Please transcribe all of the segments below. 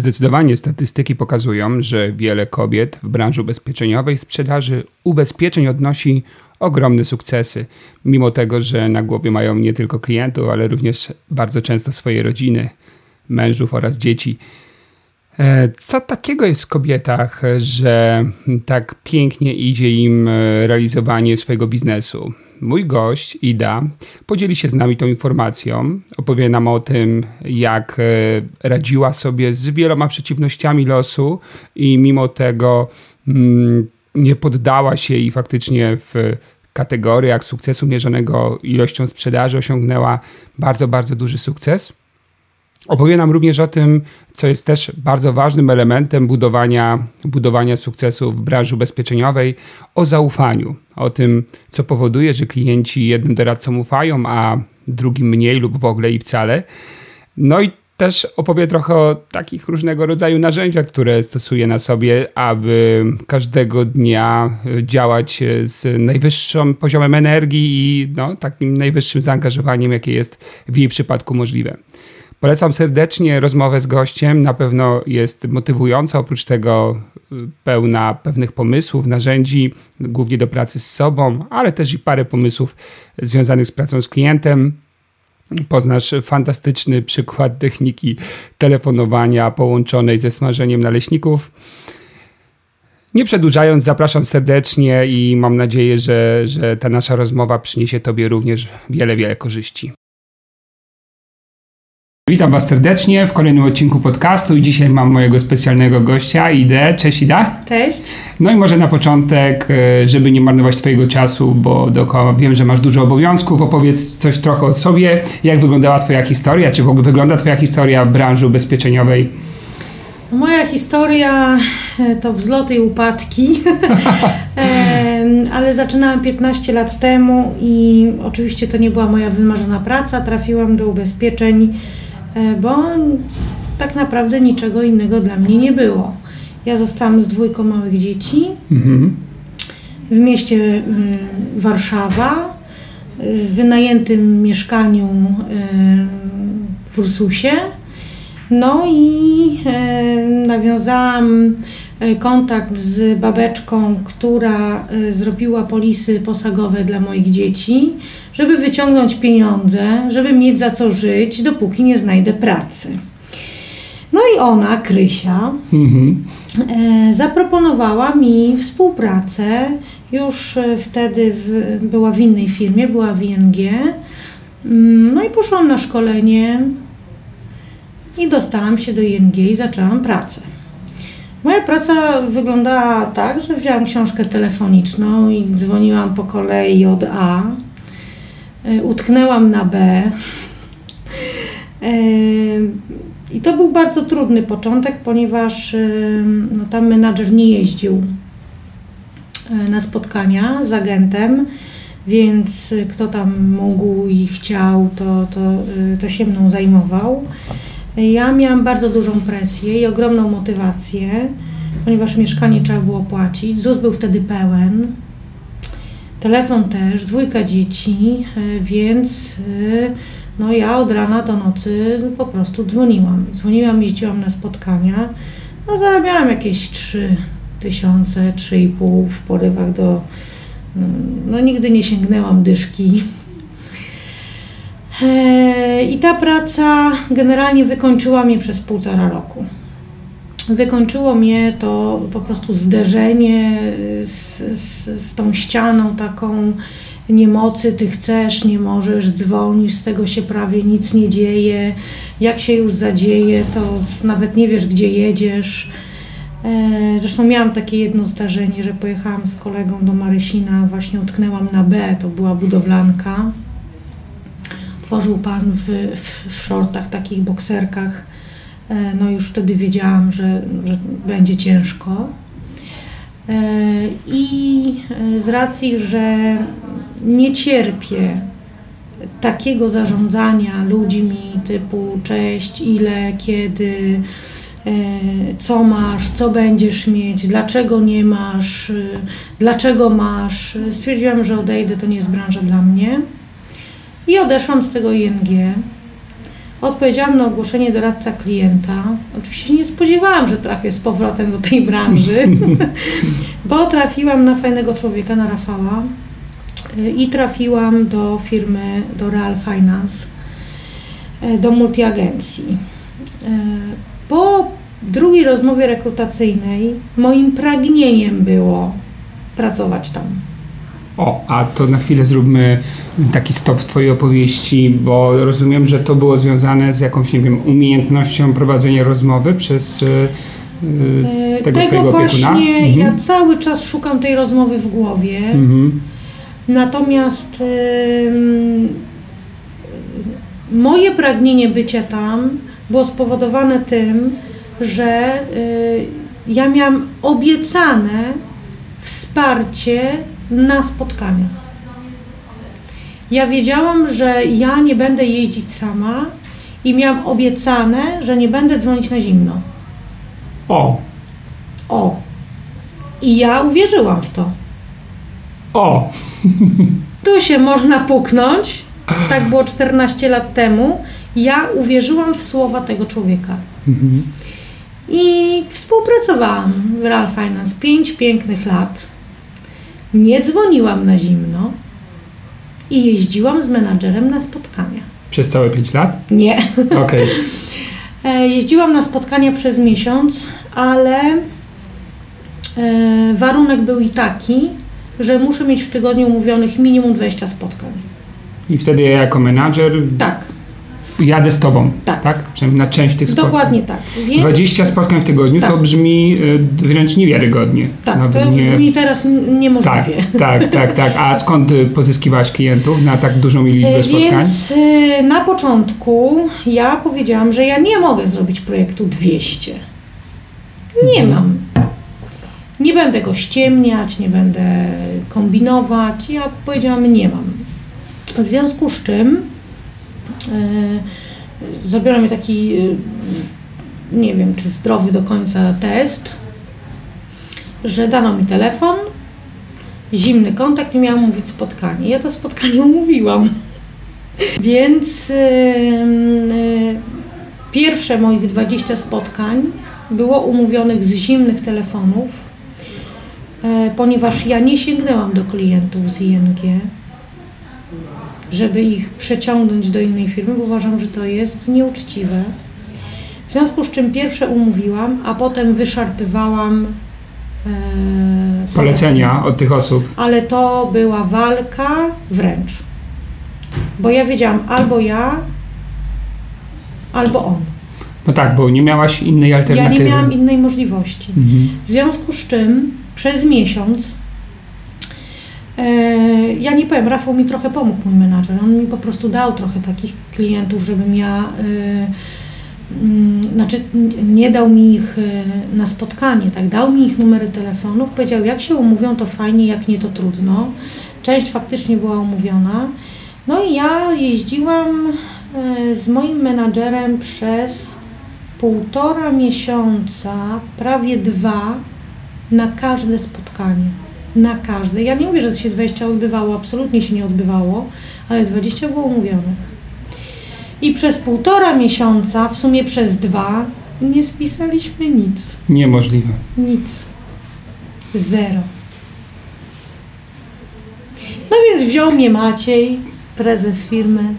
Zdecydowanie statystyki pokazują, że wiele kobiet w branży ubezpieczeniowej sprzedaży ubezpieczeń odnosi ogromne sukcesy, mimo tego, że na głowie mają nie tylko klientów, ale również bardzo często swoje rodziny, mężów oraz dzieci. E, co takiego jest w kobietach, że tak pięknie idzie im e, realizowanie swojego biznesu? Mój gość, Ida, podzieli się z nami tą informacją. Opowie nam o tym, jak e, radziła sobie z wieloma przeciwnościami losu i mimo tego mm, nie poddała się i faktycznie w kategoriach sukcesu mierzonego ilością sprzedaży osiągnęła bardzo, bardzo duży sukces. Opowie nam również o tym, co jest też bardzo ważnym elementem budowania, budowania sukcesu w branży ubezpieczeniowej, o zaufaniu, o tym, co powoduje, że klienci jednym doradcom ufają, a drugim mniej lub w ogóle i wcale. No i też opowie trochę o takich różnego rodzaju narzędziach, które stosuje na sobie, aby każdego dnia działać z najwyższym poziomem energii i no, takim najwyższym zaangażowaniem, jakie jest w jej przypadku możliwe. Polecam serdecznie rozmowę z gościem. Na pewno jest motywująca, oprócz tego y, pełna pewnych pomysłów, narzędzi, głównie do pracy z sobą, ale też i parę pomysłów związanych z pracą z klientem. Poznasz fantastyczny przykład techniki telefonowania połączonej ze smażeniem naleśników. Nie przedłużając, zapraszam serdecznie i mam nadzieję, że, że ta nasza rozmowa przyniesie Tobie również wiele, wiele korzyści. Witam Was serdecznie w kolejnym odcinku podcastu i dzisiaj mam mojego specjalnego gościa, Idę. Cześć Ida. Cześć. No i może na początek, e, żeby nie marnować Twojego czasu, bo dookoła wiem, że masz dużo obowiązków, opowiedz coś trochę o sobie, jak wyglądała Twoja historia, czy w ogóle wygląda Twoja historia w branży ubezpieczeniowej? Moja historia e, to wzloty i upadki, ale zaczynałam 15 lat temu i oczywiście to nie była moja wymarzona praca. Trafiłam do ubezpieczeń E, bo tak naprawdę niczego innego dla mnie nie było. Ja zostałam z dwójką małych dzieci mhm. w mieście y, Warszawa, w wynajętym mieszkaniu y, w Ursusie. No i y, nawiązałam kontakt z babeczką, która zrobiła polisy posagowe dla moich dzieci żeby wyciągnąć pieniądze, żeby mieć za co żyć, dopóki nie znajdę pracy. No i ona, Krysia, mhm. e, zaproponowała mi współpracę. Już e, wtedy w, była w innej firmie, była w ING. Mm, no i poszłam na szkolenie i dostałam się do ING i zaczęłam pracę. Moja praca wyglądała tak, że wzięłam książkę telefoniczną i dzwoniłam po kolei od A E, utknęłam na B. E, I to był bardzo trudny początek, ponieważ e, no, tam menadżer nie jeździł na spotkania z agentem, więc kto tam mógł i chciał, to, to, to się mną zajmował. Ja miałam bardzo dużą presję i ogromną motywację, ponieważ mieszkanie trzeba było płacić. ZUS był wtedy pełen, telefon też, dwójka dzieci, e, więc e, no ja od rana do nocy po prostu dzwoniłam. Dzwoniłam, jeździłam na spotkania, no zarabiałam jakieś 3 tysiące, 3,5 w porywach do... No nigdy nie sięgnęłam dyszki. E, I ta praca generalnie wykończyła mnie przez półtora roku wykończyło mnie to po prostu zderzenie z, z, z tą ścianą taką niemocy, ty chcesz, nie możesz, dzwonisz, z tego się prawie nic nie dzieje. Jak się już zadzieje, to nawet nie wiesz, gdzie jedziesz. E, zresztą miałam takie jedno zdarzenie, że pojechałam z kolegą do Marysina, właśnie utknęłam na B, to była budowlanka. Otworzył pan w, w, w shortach, takich bokserkach. E, no już wtedy wiedziałam, że, że będzie ciężko. E, I z racji, że nie cierpię takiego zarządzania ludźmi typu cześć, ile, kiedy, e, co masz, co będziesz mieć, dlaczego nie masz, dlaczego masz. Stwierdziłam, że odejdę, to nie jest branża dla mnie. I odeszłam z tego ING. Odpowiedziałam na ogłoszenie doradca klienta. Oczywiście nie spodziewałam, że trafię z powrotem do tej branży, bo trafiłam na fajnego człowieka, na Rafała i trafiłam do firmy, do Real Finance, e, do multiagencji. E, po drugiej rozmowie rekrutacyjnej moim pragnieniem było pracować tam. O, a to na chwilę zróbmy taki stop w Twojej opowieści, bo rozumiem, że to było związane z jakąś, nie wiem, umiejętnością prowadzenia rozmowy przez yy, tego, tego Twojego właśnie. Mhm. ja cały czas szukam tej rozmowy w głowie. Mhm. Natomiast yy, moje pragnienie bycia tam było spowodowane tym, że yy, ja miałam obiecane wsparcie na spotkaniach. Ja wiedziałam, że ja nie będę jeździć sama i miałam obiecane, że nie będę dzwonić na zimno. O! O! I ja uwierzyłam w to. O! Tu się można puknąć. Tak było 14 lat temu. Ja uwierzyłam w słowa tego człowieka. Mhm. I współpracowałam w Real Finance 5 pięknych lat. Nie dzwoniłam na zimno i jeździłam z menadżerem na spotkania. Przez całe 5 lat? Nie. Okej. Okay. Jeździłam na spotkania przez miesiąc, ale e, warunek był i taki, że muszę mieć w tygodniu umówionych minimum 20 spotkań. I wtedy ja jako menadżer tak jadę z tobą. Tak. tak? Przynajmniej na część tych spotkań. Dokładnie tak. Więc... 20 spotkań w tygodniu tak. to brzmi y, wręcz niewiarygodnie. Tak, Nawet to nie... brzmi teraz niemożliwie. Tak, tak, tak, tak. A skąd pozyskiwałaś klientów na tak dużą liczbę e, spotkań? Więc na początku ja powiedziałam, że ja nie mogę zrobić projektu 200. Nie mhm. mam. Nie będę go ściemniać, nie będę kombinować. Ja powiedziałam, nie mam. W związku z czym E, zrobiono mi taki, e, nie wiem czy zdrowy do końca test, że dano mi telefon, zimny kontakt i miałam mówić spotkanie. Ja to spotkanie umówiłam. Więc yy, pierwsze moich 20 spotkań było umówionych z zimnych telefonów, ponieważ ja nie sięgnęłam do klientów z ING żeby ich przeciągnąć do innej firmy, bo uważam, że to jest nieuczciwe. W związku z czym pierwsze umówiłam, a potem wyszarpywałam e, polecenia od tych osób. Ale to była walka wręcz. Bo ja wiedziałam albo ja, albo on. No tak, bo nie miałaś innej alternatywy. Ja nie miałam innej możliwości. Mhm. W związku z czym przez miesiąc ja nie powiem, Rafał mi trochę pomógł, mój menadżer. On mi po prostu dał trochę takich klientów, żebym ja, e, mm, znaczy nie dał mi ich e, na spotkanie, tak, dał mi ich numery telefonów, powiedział, jak się umówią, to fajnie, jak nie, to trudno. Część faktycznie była umówiona. No i ja jeździłam z moim menadżerem przez półtora miesiąca, prawie dwa, na każde spotkanie na każde. Ja nie mówię, że się 20 odbywało, absolutnie się nie odbywało, ale 20 było umówionych. I przez półtora miesiąca, w sumie przez dwa, nie spisaliśmy nic. Niemożliwe. Nic. Zero. No więc wziął mnie Maciej, prezes firmy,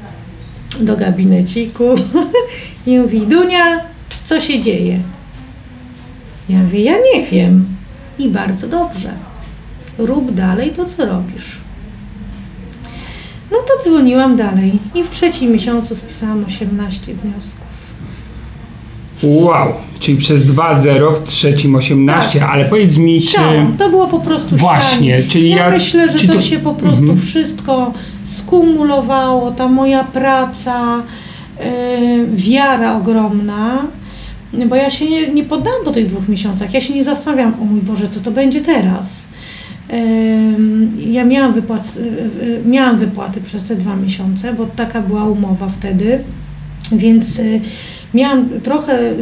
do gabineciku i mówi, Dunia, co się dzieje? Ja mówię, ja nie wiem. I bardzo dobrze rób dalej to, co robisz. No to dzwoniłam dalej i w trzecim miesiącu spisałam 18 wniosków. Wow, czyli przez 2-0 w trzecim 18, tak. ale powiedz mi, czy... To było po prostu Właśnie, czyli ja... ja myślę, że to, to, się po prostu mhm. wszystko skumulowało, ta moja praca, yy, wiara ogromna, bo ja się nie, nie poddałam po tych dwóch miesiącach, ja się nie zastanawiam, o mój Boże, co to będzie teraz. Ja miałam, wypłat, y, y, miałam wypłaty przez te dwa miesiące, bo taka była umowa wtedy, więc y, miałam trochę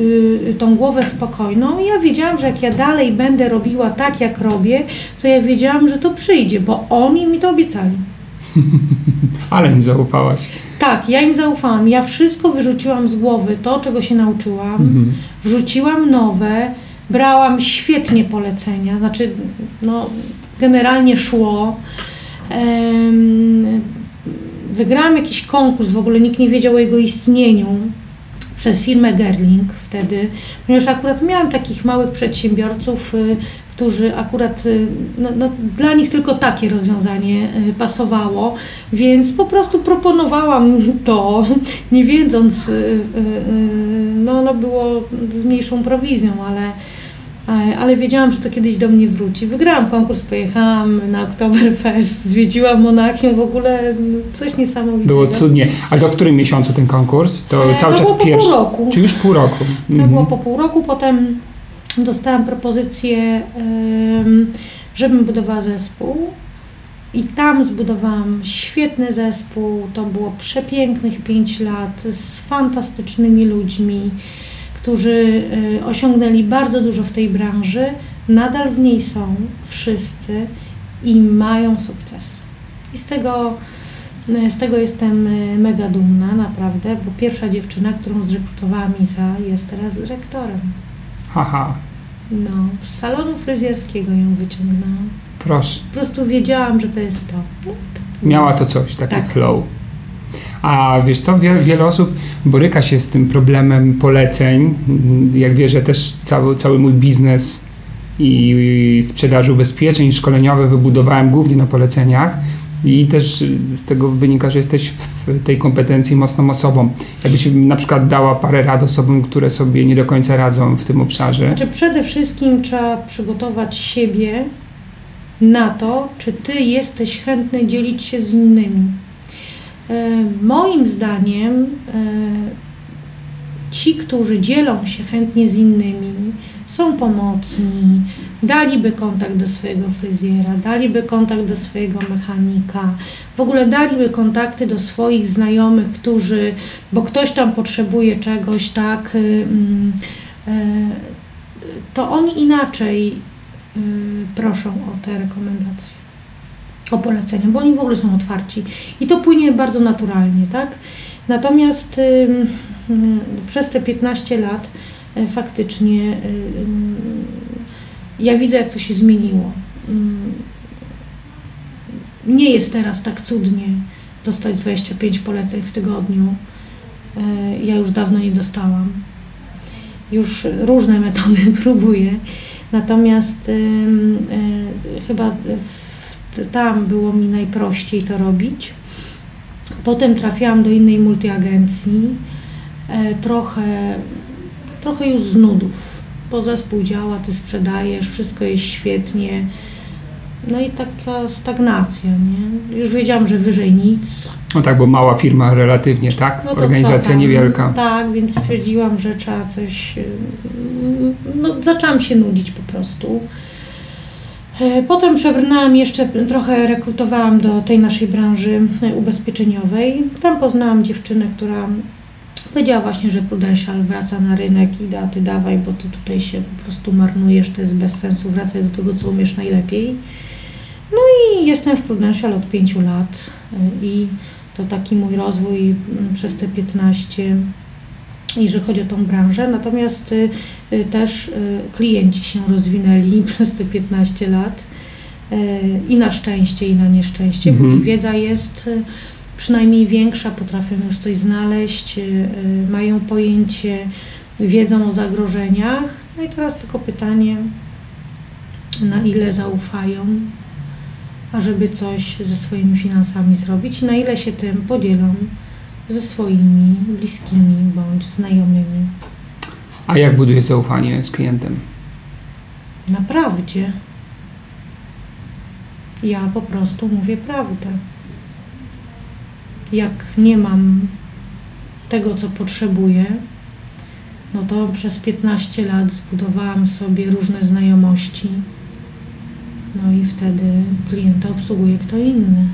tą głowę spokojną i ja wiedziałam, że jak ja dalej będę robiła tak, jak robię, to ja wiedziałam, że to przyjdzie, bo oni mi to obiecali. Ale im zaufałaś. Tak, ja im zaufałam. Ja wszystko wyrzuciłam z głowy, to czego się nauczyłam, mhm. wrzuciłam nowe, brałam świetnie polecenia, znaczy no, generalnie szło. Wygrałam jakiś konkurs, w ogóle nikt nie wiedział o jego istnieniu przez firmę Gerling wtedy, ponieważ akurat miałam takich małych przedsiębiorców, y, którzy akurat, y, no, no, dla nich tylko takie rozwiązanie y, pasowało, więc po prostu proponowałam to, nie wiedząc, no, no było z mniejszą prowizją, ale ale wiedziałam, że to kiedyś do mnie wróci. Wygrałam konkurs, pojechałam na Oktoberfest, zwiedziłam Monachium, w ogóle coś niesamowitego. Było cudnie. A do którym miesiącu ten konkurs? To e, cały to czas było pierwszy. Po pół roku. Czy już pół roku? To mhm. było po pół roku, potem dostałam propozycję, żebym budowała zespół. I tam zbudowałam świetny zespół. To było przepięknych pięć lat z fantastycznymi ludźmi którzy y, osiągnęli bardzo dużo w tej branży, nadal w niej są wszyscy i mają sukces. I z tego, y, z tego jestem y, mega dumna, naprawdę, bo pierwsza dziewczyna, którą zrekrutowałam Iza, jest teraz dyrektorem. Haha. No, z salonu fryzjerskiego ją wyciągnęłam. Proszę. Po prostu wiedziałam, że to jest to. No, tak. Miała to coś, taki tak. flow. A wiesz co, wiele, wiele osób boryka się z tym problemem poleceń. Jak wiesz, że też cały, cały mój biznes i sprzedaży ubezpieczeń szkoleniowych wybudowałem głównie na poleceniach. I też z tego wynika, że jesteś w tej kompetencji mocną osobą. Jakbyś na przykład dała parę rad osobom, które sobie nie do końca radzą w tym obszarze. Znaczy przede wszystkim trzeba przygotować siebie na to, czy ty jesteś chętny dzielić się z innymi. E, moim zdaniem e, ci, którzy dzielą się chętnie z innymi, są pomocni, daliby kontakt do swojego fryzjera, daliby kontakt do swojego mechanika, w ogóle daliby kontakty do swoich znajomych, którzy, bo ktoś tam potrzebuje czegoś, tak, y, mm, e, to oni inaczej y, proszą o te rekomendacje o polecenia, bo oni w ogóle są otwarci i to płynie bardzo naturalnie, tak? Natomiast y, y, przez te 15 lat y, faktycznie ja widzę, jak to się zmieniło. Nie jest teraz tak cudnie dostać 25 poleceń w tygodniu. Ja już dawno nie dostałam. Już różne metody próbuję. Natomiast chyba w tam było mi najprościej to robić. Potem trafiłam do innej multiagencji, e, trochę, trochę już z nudów. Bo zespół działa, ty sprzedajesz, wszystko jest świetnie. No i taka stagnacja, nie? Już wiedziałam, że wyżej nic. No tak, bo mała firma relatywnie, tak? No Organizacja niewielka. Tak, więc stwierdziłam, że trzeba coś... Y, no, zaczęłam się nudzić po prostu. E, potem przebrnęłam jeszcze, trochę rekrutowałam do tej naszej branży e, ubezpieczeniowej. Tam poznałam dziewczynę, która powiedziała właśnie, że Prudential wraca na rynek i da, ty dawaj, bo ty tutaj się po prostu marnujesz, to jest bez sensu, wracaj do tego, co umiesz najlepiej. No i jestem w Prudential od pięciu lat e, i to taki mój rozwój przez te 15 jeżeli chodzi o tą branżę. Natomiast y, y, też y, klienci się rozwinęli przez te 15 lat i na szczęście, i na nieszczęście, mhm. bo wiedza jest przynajmniej większa, potrafią już coś znaleźć, mają pojęcie, wiedzą o zagrożeniach. No i teraz tylko pytanie, na ile zaufają, ażeby coś ze swoimi finansami zrobić, na ile się tym podzielą ze swoimi bliskimi bądź znajomymi. A jak buduje zaufanie z klientem? Naprawdę. Ja po prostu mówię prawdę. Jak nie mam tego, co potrzebuję, no to przez 15 lat zbudowałam sobie różne znajomości. No i wtedy klienta obsługuje kto inny.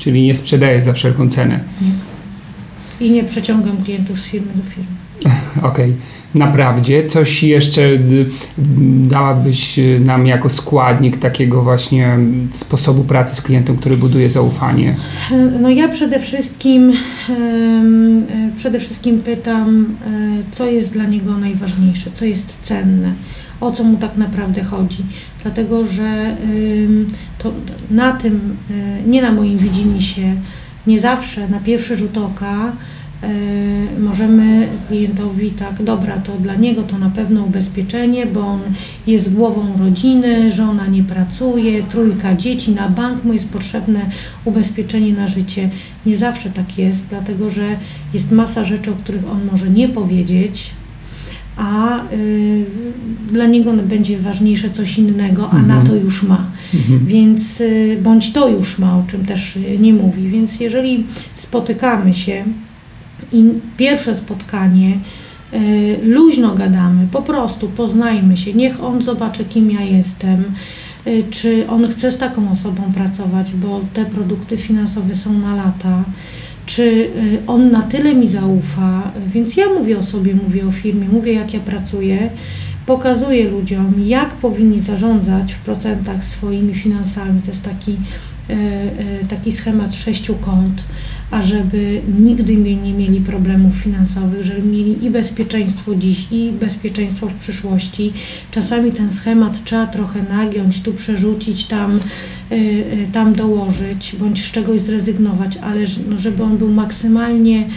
Czyli nie sprzedaje za wszelką cenę. Nie. I nie przeciągam klientów z firmy do firmy. Okej. Okay. Naprawdę, coś jeszcze y, dałabyś y, nam jako składnik takiego właśnie sposobu pracy z klientem, który buduje zaufanie? No ja przede wszystkim przede wszystkim pytam, e, co jest dla niego najważniejsze, co jest cenne, o co mu tak naprawdę chodzi. Dlatego, że to na tym, e, nie na moim widzimisię, nie zawsze na pierwszy rzut oka E, możemy klientowi tak, dobra, to dla niego to na pewno ubezpieczenie, bo on jest głową rodziny, żona nie pracuje, trójka dzieci, na bank mu jest potrzebne ubezpieczenie na życie. Nie zawsze tak jest, dlatego że jest masa rzeczy, o których on może nie powiedzieć, a y, dla niego będzie ważniejsze coś innego, a mhm. na to już ma. Mhm. Więc y, bądź to już ma, o czym też nie mówi. Więc jeżeli spotykamy się, i pierwsze spotkanie y, luźno gadamy, po prostu poznajmy się, niech on zobaczy, kim ja jestem, y, czy on chce z taką osobą pracować, bo te produkty finansowe są na lata, czy y, on na tyle mi zaufa, więc ja mówię o sobie, mówię o firmie, mówię jak ja pracuję, pokazuję ludziom, jak powinni zarządzać w procentach swoimi finansami. To jest taki, taki schemat sześciu kont ażeby nigdy nie mieli problemów finansowych, żeby mieli i bezpieczeństwo dziś, i bezpieczeństwo w przyszłości. Czasami ten schemat trzeba trochę nagiąć, tu przerzucić, tam, y, tam dołożyć, bądź z czegoś zrezygnować, ale no, żeby on był maksymalnie,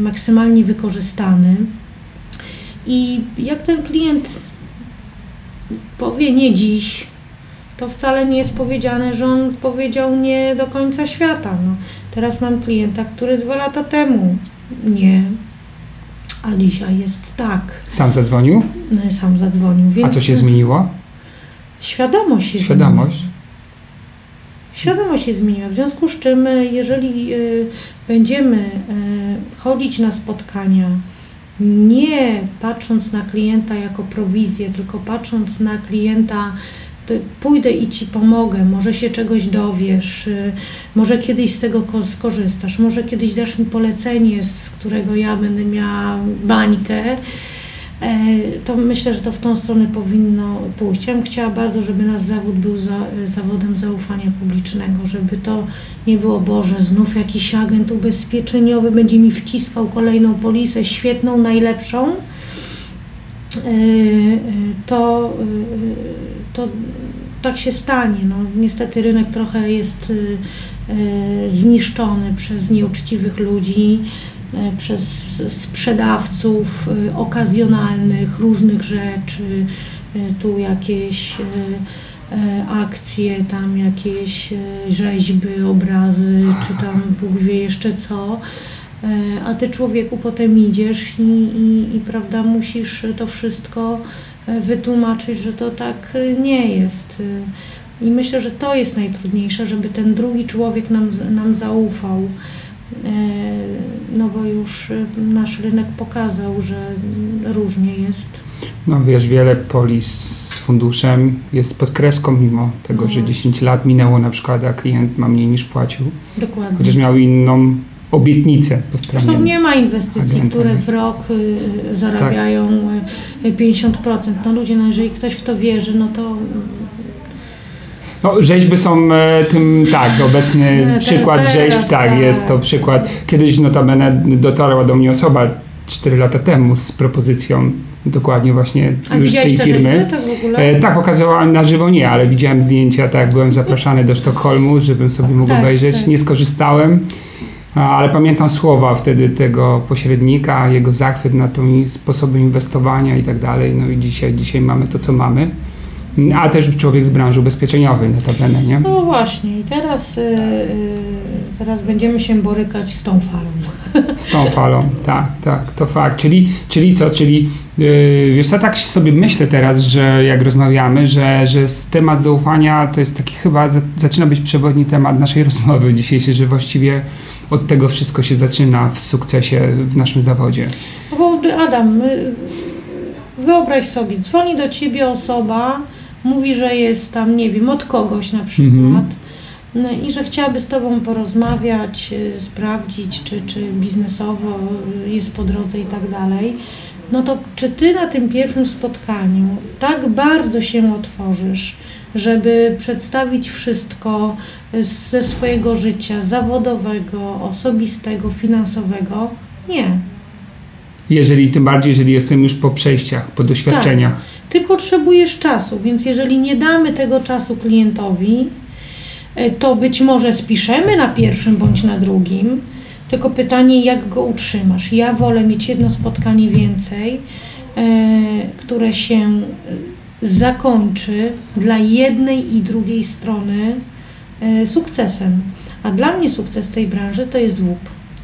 maksymalnie wykorzystany. I jak ten klient powie nie dziś, to wcale nie jest powiedziane, że on powiedział nie do końca świata. No, teraz mam klienta, który dwa lata temu nie, a dzisiaj jest tak. Sam zadzwonił? No, sam zadzwonił. Więc a co się zmieniło? Świadomość się Świadomość. Zmieniła. Świadomość się zmieniła. W związku z czym, e, jeżeli y, będziemy y, chodzić na spotkania, nie patrząc na klienta jako prowizję, tylko patrząc na klienta pójdę i ci pomogę, może się czegoś dowiesz, y, może kiedyś z tego skorzystasz, może kiedyś dasz mi polecenie, z którego ja będę miała bańkę, e, to myślę, że to w tą stronę powinno pójść. Ja bym chciała bardzo, żeby nasz zawód był za, zawodem zaufania publicznego, żeby to nie było, Boże, znów jakiś agent ubezpieczeniowy będzie mi wciskał kolejną polisę, świetną, najlepszą, to to tak się stanie. No, niestety rynek trochę jest zniszczony przez nieuczciwych ludzi, przez sprzedawców okazjonalnych różnych rzeczy, tu jakieś akcje, tam jakieś rzeźby, obrazy, czy tam Bóg wie jeszcze co. A ty człowieku potem idziesz i, i, i prawda, musisz to wszystko wytłumaczyć, że to tak nie jest. I myślę, że to jest najtrudniejsze, żeby ten drugi człowiek nam, nam zaufał. E, no bo już nasz rynek pokazał, że różnie jest. No wiesz, wiele polis z funduszem jest pod kreską, mimo tego, no. że 10 lat minęło na przykład, a klient ma mniej niż płacił. Dokładnie. Chociaż miał inną obietnice po stronie. Zresztą nie ma inwestycji, które w rok y, zarabiają tak. 50%. No ludzie, no jeżeli ktoś w to wierzy, no to no, rzeźby są e, tym, tak, obecny no, przykład teraz, rzeźb, tak, tak, jest to przykład. Kiedyś notabene dotarła do mnie osoba 4 lata temu z propozycją dokładnie właśnie A już z tej firmy. Tak, w ogóle? E, tak, pokazywałam na żywo nie, ale widziałem zdjęcia, tak, byłem zapraszany do Sztokholmu, żebym sobie mógł tak, obejrzeć. Tak. Nie skorzystałem. Ale pamiętam słowa wtedy tego pośrednika, jego zachwyt na tym sposobem inwestowania i tak dalej. No i dzisiaj, dzisiaj mamy to, co mamy. A też człowiek z branży ubezpieczeniowej notabene, nie? No właśnie i teraz y, y, teraz będziemy się borykać z tą falą. Z tą falą, tak, tak, to fakt. Czyli, czyli co, czyli yy, wiesz co, tak sobie myślę teraz, że jak rozmawiamy, że, że temat zaufania to jest taki chyba, za, zaczyna być przewodni temat naszej rozmowy dzisiejszej, że właściwie od tego wszystko się zaczyna w sukcesie w naszym zawodzie. Bo Adam, wyobraź sobie, dzwoni do ciebie osoba, mówi, że jest tam, nie wiem, od kogoś na przykład. Mhm no i że chciałaby z Tobą porozmawiać, y, sprawdzić, czy, czy biznesowo jest po drodze i tak dalej, no to czy Ty na tym pierwszym spotkaniu tak bardzo się otworzysz, żeby przedstawić wszystko ze swojego życia zawodowego, osobistego, finansowego? Nie. Jeżeli tym bardziej, jeżeli jestem już po przejściach, po doświadczeniach. Tak. Ty potrzebujesz czasu, więc jeżeli nie damy tego czasu klientowi, E, to być może spiszemy na pierwszym bądź na drugim, tylko pytanie, jak go utrzymasz. Ja wolę mieć jedno spotkanie więcej, e, które się zakończy dla jednej i drugiej strony e, sukcesem. A dla mnie sukces tej branży to jest WUP,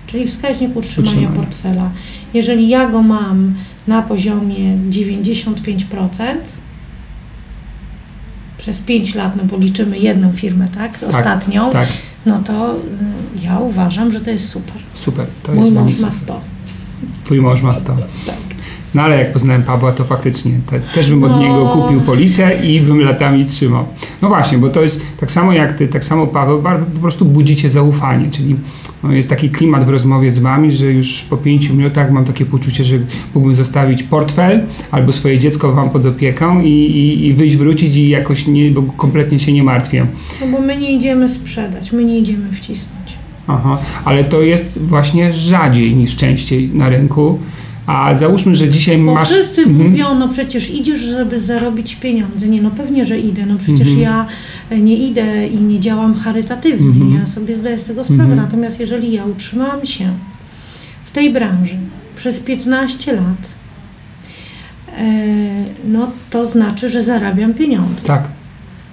czyli wskaźnik utrzymania Utrzymanie. portfela. Jeżeli ja go mam na poziomie 95%, przez 5 lat, no bo liczymy jedną firmę, tak? tak Ostatnią, tak. no to y, ja uważam, że to jest super. Super. To Mój jest mąż ma 100. Twój mąż ma 100. Tak. No ale jak poznałem Pawła, to faktycznie te, też bym od no. niego kupił polisę i bym latami trzymał. No właśnie, bo to jest tak samo jak ty, tak samo Paweł, po prostu budzicie zaufanie, czyli no jest taki klimat w rozmowie z wami, że już po pięciu minutach mam takie poczucie, że mógłbym zostawić portfel albo swoje dziecko wam pod opieką i, i, i wyjść, wrócić i jakoś nie, bo kompletnie się nie martwię. No bo my nie idziemy sprzedać, my nie idziemy wcisnąć. Aha, ale to jest właśnie rzadziej niż częściej na rynku. A załóżmy, że dzisiaj Bo masz... wszyscy mhm. mówią, no przecież idziesz, żeby zarobić pieniądze. Nie, no pewnie, że idę. No przecież mhm. ja e, nie idę i nie działam charytatywnie. Mhm. Ja sobie zdaję z tego sprawę. Mhm. Natomiast jeżeli ja utrzymałam się w tej branży przez 15 lat, e, no to znaczy, że zarabiam pieniądze. Tak.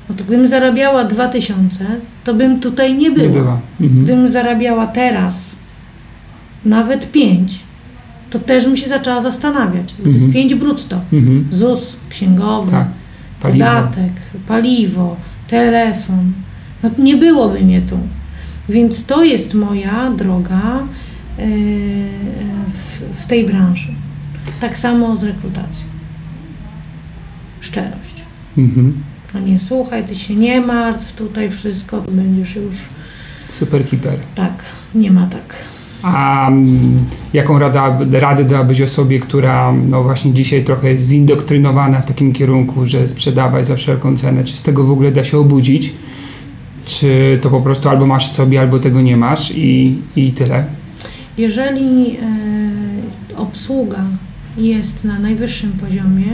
No to gdybym zarabiała 2000, to bym tutaj nie była. Nie była. Mhm. Gdybym zarabiała teraz nawet 5, to też bym się zaczęła zastanawiać. Bo to jest 5 mhm. brutto. Mhm. ZUS, księgowy, tak. paliwo. podatek, paliwo, telefon. No nie byłoby mnie tu. Więc to jest moja droga yy, w, w tej branży. Tak samo z rekrutacją. Szczerość. Mhm. No nie słuchaj, ty się nie martw, tutaj wszystko będziesz już. Super hiper. Tak, nie ma tak. A jaką rada, radę dałabyś osobie, która no właśnie dzisiaj trochę jest zindoktrynowana w takim kierunku, że sprzedawaj za wszelką cenę? Czy z tego w ogóle da się obudzić? Czy to po prostu albo masz sobie, albo tego nie masz i, i tyle? Jeżeli e, obsługa jest na najwyższym poziomie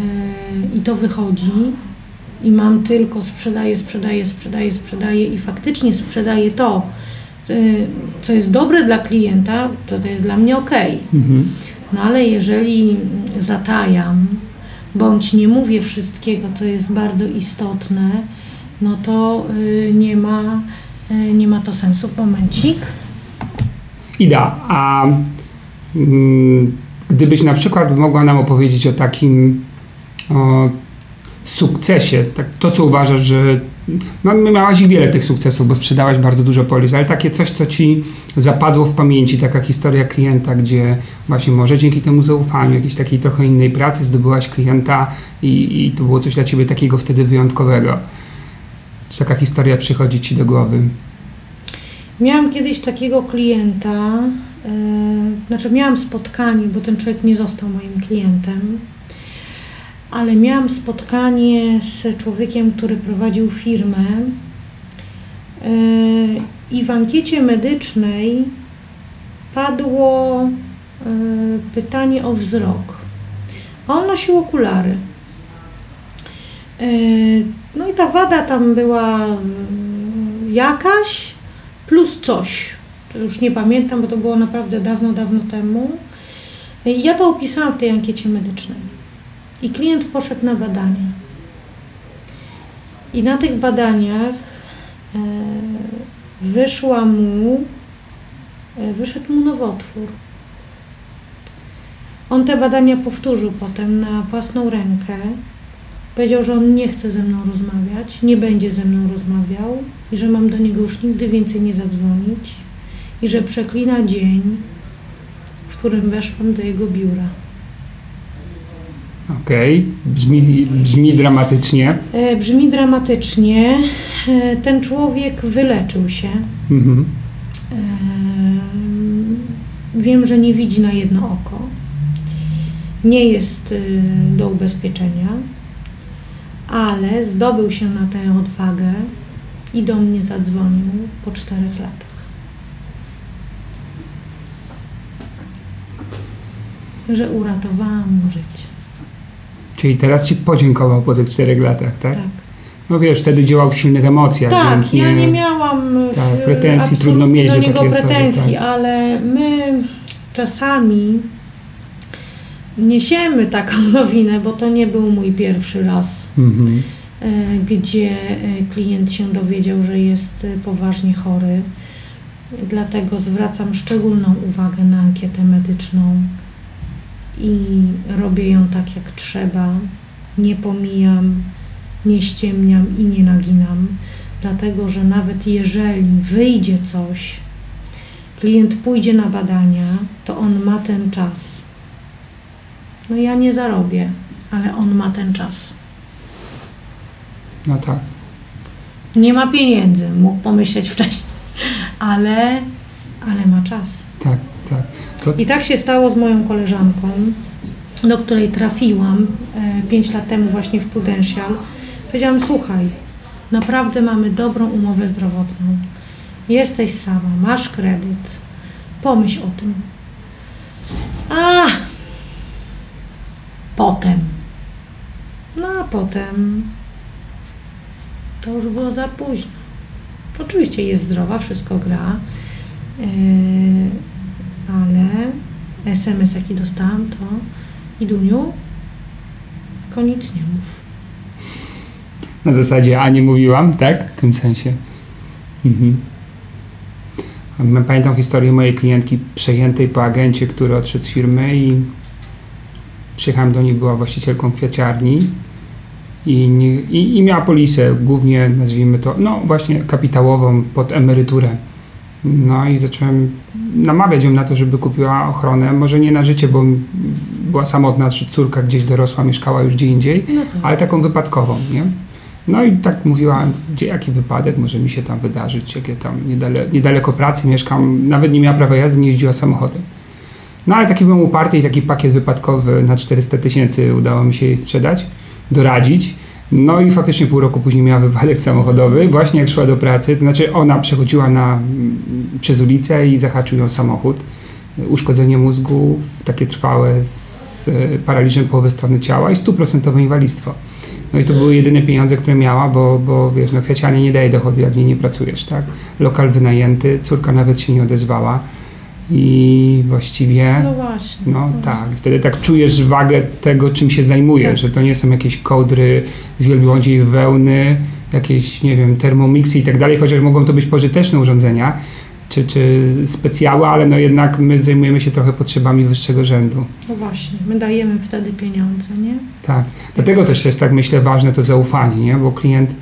e, i to wychodzi, i mam tylko sprzedaję, sprzedaję, sprzedaję, sprzedaję i faktycznie sprzedaję to, Y, co jest dobre dla klienta, to to jest dla mnie ok. Mhm. No ale jeżeli zatajam, bądź nie mówię wszystkiego, co jest bardzo istotne, no to y, nie ma, y, nie ma to sensu. Momencik. Ida, a mm, gdybyś na przykład mogła nam opowiedzieć o takim o sukcesie, tak, to co uważasz, że miałaś wiele tych sukcesów, bo sprzedałaś bardzo dużo polis, ale takie coś, co ci zapadło w pamięci, taka historia klienta, gdzie właśnie może dzięki temu zaufaniu, jakiejś takiej trochę innej pracy zdobyłaś klienta i, i to było coś dla ciebie takiego wtedy wyjątkowego. Czy taka historia przychodzi ci do głowy? Miałam kiedyś takiego klienta, yy, znaczy miałam spotkanie, bo ten człowiek nie został moim klientem ale miałam spotkanie z człowiekiem, który prowadził firmę e, i w ankiecie medycznej padło e, pytanie o wzrok. A on nosił okulary. E, no i ta wada tam była jakaś plus coś. To już nie pamiętam, bo to było naprawdę dawno, dawno temu. I ja to opisałam w tej ankiecie medycznej. I klient poszedł na badania. I na tych badaniach e, wyszła mu, e, wyszedł mu nowotwór. On te badania powtórzył potem na własną rękę. Powiedział, że on nie chce ze mną rozmawiać, nie będzie ze mną rozmawiał i że mam do niego już nigdy więcej nie zadzwonić i że przeklina dzień, w którym weszłam do jego biura. Okej, okay. brzmi, brzmi dramatycznie. E, brzmi dramatycznie. E, ten człowiek wyleczył się. Mhm. E, wiem, że nie widzi na jedno oko. Nie jest do ubezpieczenia, ale zdobył się na tę odwagę i do mnie zadzwonił po czterech latach. Że uratowałam mu życie. Czyli teraz ci podziękował po tych czterech latach, tak? Tak. No wiesz, wtedy działał w silnych emocjach, tak, więc nie... ja nie miałam tak, pretensji, trudno mieć do niego pretensji, osoby, tak. ale my czasami niesiemy taką nowinę, bo to nie był mój pierwszy raz, mhm. E, gdzie e, klient się dowiedział, że jest e, poważnie chory. Dlatego zwracam szczególną uwagę na ankietę medyczną i robię ją tak jak trzeba. Nie pomijam, nie ściemniam i nie naginam, dlatego że nawet jeżeli wyjdzie coś, klient pójdzie na badania, to on ma ten czas. No ja nie zarobię, ale on ma ten czas. No tak. Nie ma pieniędzy, mógł pomyśleć wcześniej, ale, ale ma czas. Tak, tak. To... I tak się stało z moją koleżanką, do której trafiłam e, 5 lat temu właśnie w Prudential. Powiedziałam, słuchaj, naprawdę mamy dobrą umowę zdrowotną. Jesteś sama, masz kredyt. Pomyśl o tym. A potem. No a potem to już było za późno. Oczywiście jest zdrowa, wszystko gra. Yy, ale SMS jaki dostałam to Iduniu, koniec nie mów. Na zasadzie, a nie mówiłam, tak? W tym sensie. Mhm. Pamiętam historię mojej klientki przejętej po agencie, który odszedł z firmy i przyjechałem do nich, była właścicielką kwiaciarni i, nie, i, i miała polisę, głównie nazwijmy to, no właśnie kapitałową pod emeryturę. No i zacząłem namawiać ją na to, żeby kupiła ochronę. Może nie na życie, bo była samotna, czy córka gdzieś dorosła, mieszkała już gdzie indziej, no tak. ale taką wypadkową, nie? No i tak mówiła, gdzie jaki wypadek może mi się tam wydarzyć, jakie tam niedale, niedaleko pracy mieszkam, nawet nie miała prawa jazdy, nie jeździła samochodem. No ale taki byłem uparty i taki pakiet wypadkowy na 400 tysięcy udało mi się jej sprzedać, doradzić. No i faktycznie pół roku później miała wypadek samochodowy, właśnie jak szła do pracy, to znaczy ona przechodziła na, mm, przez ulicę i zahaczył ją samochód. Uszkodzenie mózgu, takie trwałe z e, paraliżem połowy strony ciała i stuprocentowe inwalidztwo. No i to były jedyne pieniądze, które miała, bo, bo wiesz, no kwiacianie nie daje dochodu, jak nie, nie pracujesz, tak? Lokal wynajęty, córka nawet się nie odezwała i właściwie. No właśnie. No tak. Wtedy tak czujesz wagę tego, czym się zajmujesz, tak. że to nie są jakieś kołdry z wielbłądziej wełny, jakieś, nie wiem, termomixy i tak dalej, chociaż mogą to być pożyteczne urządzenia czy, czy specjały, ale no jednak my zajmujemy się trochę potrzebami wyższego rzędu. No właśnie, my dajemy wtedy pieniądze, nie? Tak. Dlatego też jest tak, myślę, ważne to zaufanie, nie? Bo klient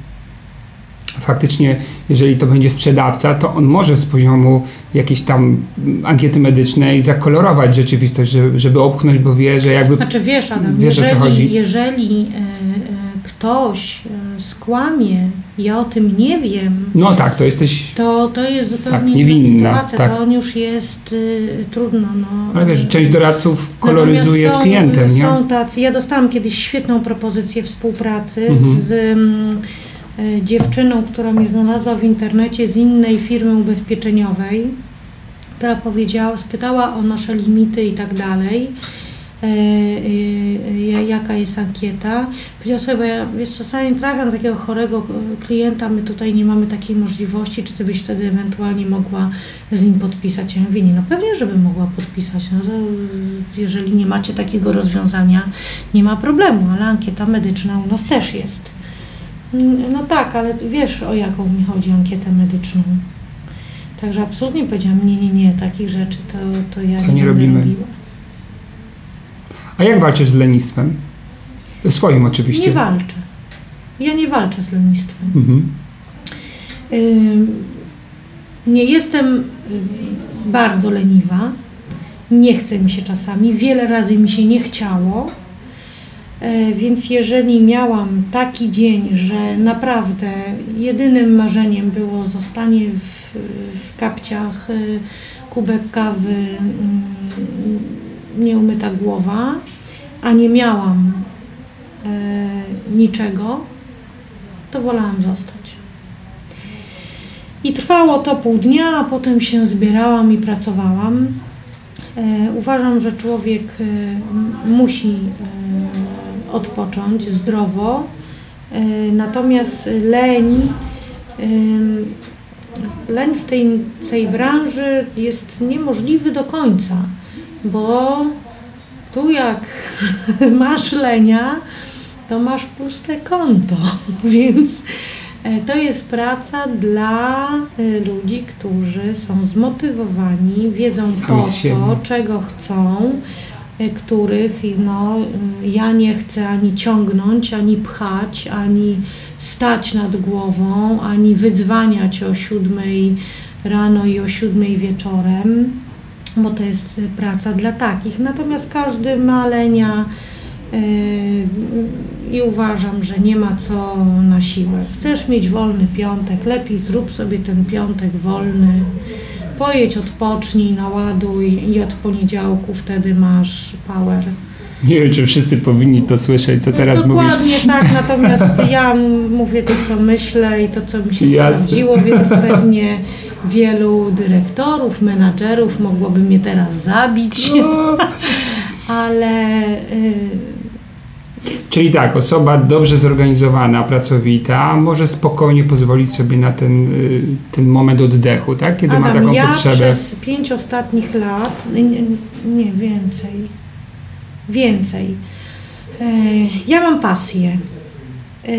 faktycznie, jeżeli to będzie sprzedawca, to on może z poziomu jakiejś tam ankiety medycznej zakolorować rzeczywistość, żeby, żeby opchnąć, bo wie, że jakby. Znaczy wiesz, Adam, wiesz, jeżeli, o co chodzi. jeżeli e, ktoś e, skłamie, ja o tym nie wiem. No tak, to jesteś. To, to jest zupełnie tak, niewinna sytuacja, tak. to on już jest y, trudno. No. Ale wiesz, część doradców koloryzuje są, z klientem, nie? Są tacy. Ja dostałam kiedyś świetną propozycję współpracy mhm. z. E, dziewczyną, która mnie znalazła w internecie z innej firmy ubezpieczeniowej, która powiedziała, spytała o nasze limity i tak dalej. E, e, jaka jest ankieta. Powiedziała sobie, bo ja wiesz, czasami trafiam takiego chorego klienta, my tutaj nie mamy takiej możliwości, czy ty byś wtedy ewentualnie mogła z nim podpisać? Ja mówię, nie, no pewnie, żebym mogła podpisać, no to jeżeli nie macie takiego rozwiązania, nie ma problemu, ale ankieta medyczna u nas też jest. No tak, ale wiesz o jaką mi chodzi ankietę medyczną. Także absolutnie powiedziałam, nie, nie, nie, takich rzeczy to, to ja To nie, nie robimy. robiła. A jak walczysz z lenistwem? Swoim oczywiście. Nie walczę. Ja nie walczę z lenistwem. Mhm. Nie jestem ym, bardzo leniwa. Nie chce mi się czasami. Wiele razy mi się nie chciało. E, Więc jeżeli miałam taki dzień, że naprawdę jedynym marzeniem było zostanie w, w kapciach, y, kubek kawy, mm, nieumyta głowa, a nie miałam e, niczego, to wolałam zostać. I trwało to pół dnia, a potem się zbierałam i pracowałam. E, uważam, że człowiek e, musi e, odpocząć zdrowo, e, natomiast leń, leń w tej, tej branży jest niemożliwy do końca, bo tu jak masz lenia, to masz puste konto, więc e, to jest praca dla e, ludzi, którzy są zmotywowani, wiedzą Sami po siebie. co, czego chcą, których no, y, ja nie chcę ani ciągnąć, ani pchać, ani stać nad głową, ani wydzwaniać o siódmej rano i o siódmej wieczorem, bo to jest praca dla takich. Natomiast każdy ma lenia yy, i uważam, że nie ma co na siłę. Chcesz mieć wolny piątek, lepiej zrób sobie ten piątek wolny. Pojedź, odpocznij, naładuj i od poniedziałku wtedy masz power. Nie wiem, czy wszyscy powinni to słyszeć, co teraz mówisz. Dokładnie tak, natomiast ja mówię to, co myślę i to, co mi się Jasne. sprawdziło, więc pewnie wielu dyrektorów, menadżerów mogłoby mnie teraz zabić, No. ale y, Czyli tak, osoba dobrze zorganizowana, pracowita, może spokojnie pozwolić sobie na ten, y, ten moment oddechu, tak? Kiedy ma Adam, taką ja potrzebę. przez pięć ostatnich lat, nie, nie więcej, więcej, e, ja mam pasję. E, e,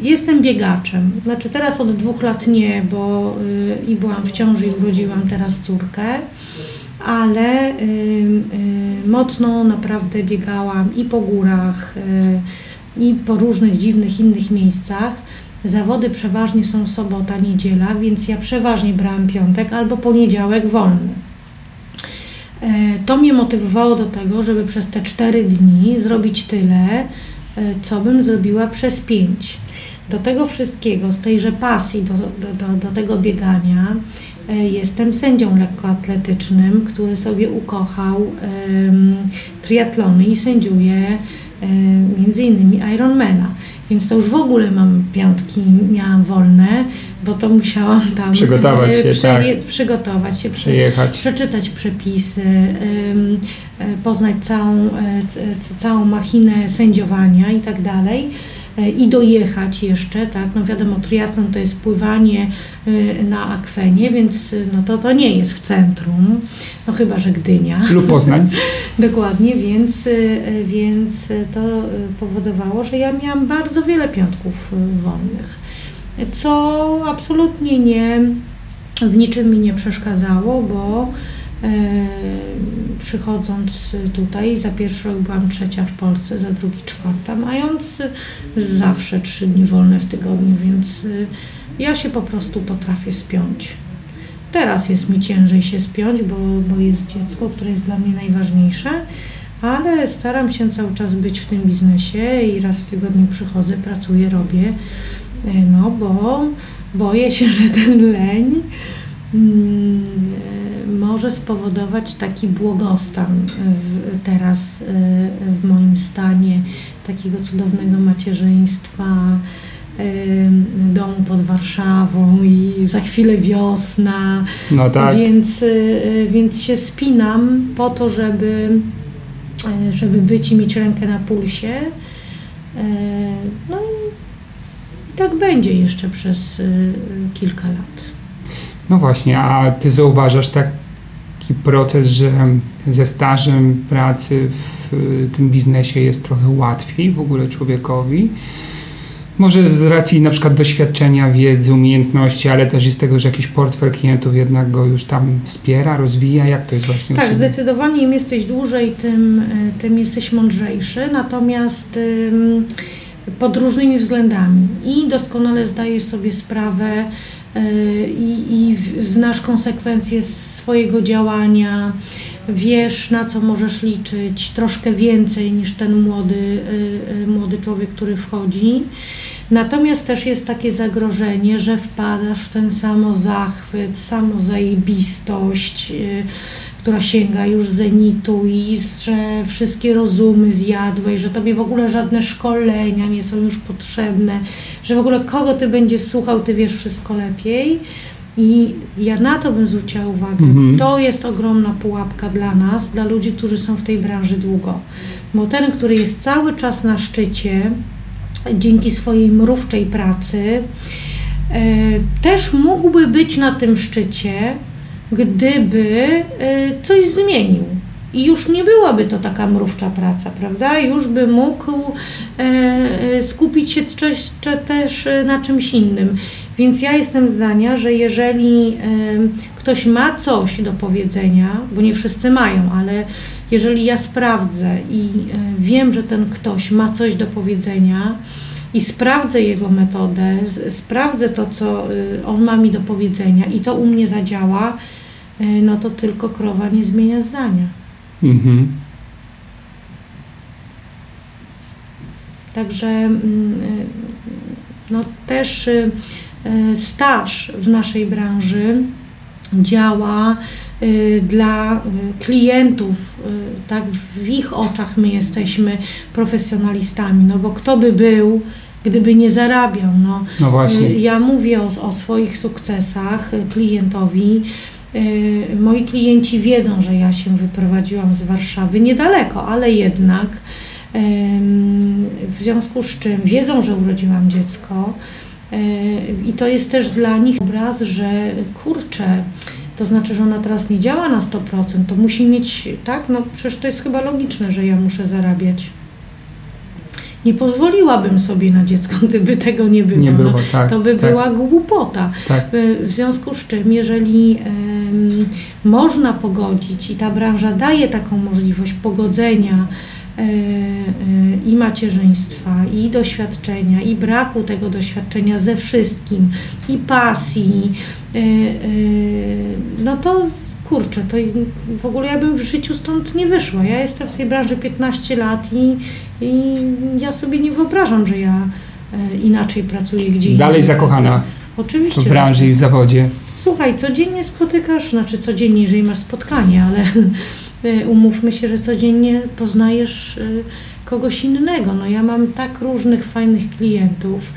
Jestem biegaczem. Znaczy teraz od dwóch lat nie, bo y, i byłam w ciąży i urodziłam teraz córkę, ale y, mocno naprawdę biegałam i po górach, y, i po różnych dziwnych innych miejscach. Zawody przeważnie są sobota, niedziela, więc ja przeważnie brałam piątek albo poniedziałek wolny. E, To mnie motywowało do tego, żeby przez te cztery dni zrobić tyle, e, co bym zrobiła przez pięć. Do tego wszystkiego, z tejże pasji do, do, do, do tego biegania, jestem sędzią lekkoatletycznym, który sobie ukochał triatlony i sędziuje em, między innymi Ironmana. Więc to już w ogóle mam piątki, miałam wolne, bo to musiałam tam Przygotować e, się, tak. przygotować się, przy, Przyjechać. przeczytać przepisy, e, poznać całą, e, całą machinę sędziowania i tak dalej. E, I dojechać jeszcze, tak, no wiadomo, triatlon to jest pływanie y, na akwenie, więc y, no to, to nie jest w centrum, no chyba, że Gdynia. Lub Poznań. Dokładnie, więc, więc to powodowało, że ja miałam bardzo wiele piątków wolnych, co absolutnie nie, w niczym mi nie przeszkadzało, bo e, przychodząc tutaj, za pierwszy rok byłam trzecia w Polsce, za drugi czwarta, mając zawsze trzy dni wolne w tygodniu, więc y, ja się po prostu potrafię spiąć. Teraz jest mi ciężej się spiąć, bo, bo jest dziecko, które jest dla mnie najważniejsze, ale staram się cały czas być w tym biznesie i raz w tygodniu przychodzę, pracuję, robię, e, no bo boję się, że ten leń mm, może spowodować taki błogostan w, teraz e, w moim stanie takiego cudownego macierzyństwa, em, domu pod Warszawą i za chwilę wiosna, No tak. więc, y, więc się spinam po to, żeby, y, żeby być i mieć rękę na pulsie. Y, No i tak będzie jeszcze przez y, kilka lat. No właśnie, a ty zauważasz taki proces, że ze stażem pracy w tym biznesie jest trochę łatwiej w ogóle człowiekowi, Może z racji na przykład doświadczenia, wiedzy, umiejętności, ale też i z tego, że jakiś portfel klientów jednak go już tam wspiera, rozwija. Jak to jest właśnie? Tak, zdecydowanie im jesteś dłużej, tym, tym jesteś mądrzejszy. Natomiast pod różnymi względami i doskonale zdajesz sobie sprawę y, i, i znasz konsekwencje swojego działania, wiesz na co możesz liczyć troszkę więcej niż ten młody, y, y, młody człowiek, który wchodzi. Natomiast też jest takie zagrożenie, że wpadasz w ten samozachwyt, samozajebistość, która sięga już zenitu i że wszystkie rozumy zjadłeś, że tobie w ogóle żadne szkolenia nie są już potrzebne, że w ogóle kogo ty będziesz słuchał, ty wiesz wszystko lepiej. I ja na to bym zwróciła uwagę. Mhm. To jest ogromna pułapka dla nas, dla ludzi, którzy są w tej branży długo. Bo ten, który jest cały czas na szczycie, dzięki swojej mrówczej pracy, e, też mógłby być na tym szczycie, gdyby e, coś zmienił. I już nie byłaby to taka mrówcza praca, prawda? Już by mógł e, e skupić się też, na czymś innym. Więc ja jestem zdania, że jeżeli ktoś ma coś do powiedzenia, bo nie wszyscy mają, ale jeżeli ja sprawdzę i wiem, że ten ktoś ma coś do powiedzenia, i sprawdzę jego metodę, sprawdzę to, co on ma mi do powiedzenia i to u mnie zadziała, no to tylko krowa nie zmienia zdania. Mhm. Także mm, e, no, też e, staż w naszej branży działa dla klientów, tak w ich oczach my jesteśmy profesjonalistami, no bo kto by był, gdyby nie zarabiał. No, no właśnie. Ja mówię o, o swoich sukcesach klientowi, Y, moi klienci wiedzą, że ja się wyprowadziłam z Warszawy niedaleko, ale jednak w związku z czym wiedzą, że urodziłam dziecko y, i to jest też dla nich obraz, że kurczę, to znaczy, że ona teraz nie działa na 100%, to musi mieć, tak, no przecież to jest chyba logiczne, że ja muszę zarabiać nie pozwoliłabym sobie na dziecko, gdyby tego nie było. Nie było no, tak, to by tak. była głupota. Tak. W związku z czym, jeżeli um, można pogodzić i ta branża daje taką możliwość pogodzenia e, e, i macierzyństwa, i doświadczenia, i braku tego doświadczenia ze wszystkim, i pasji, e, no to kurczę, to w ogóle ja bym w życiu stąd nie wyszła. Ja jestem w tej branży 15 lat i, i ja sobie nie wyobrażam, że ja e, inaczej pracuję gdzie indziej. Dalej zakochana Oczywiście, w branży i w zawodzie. Słuchaj, codziennie spotykasz, znaczy codziennie, jeżeli masz spotkanie, ale e, umówmy się, że codziennie poznajesz e, kogoś innego. No ja mam tak różnych fajnych klientów,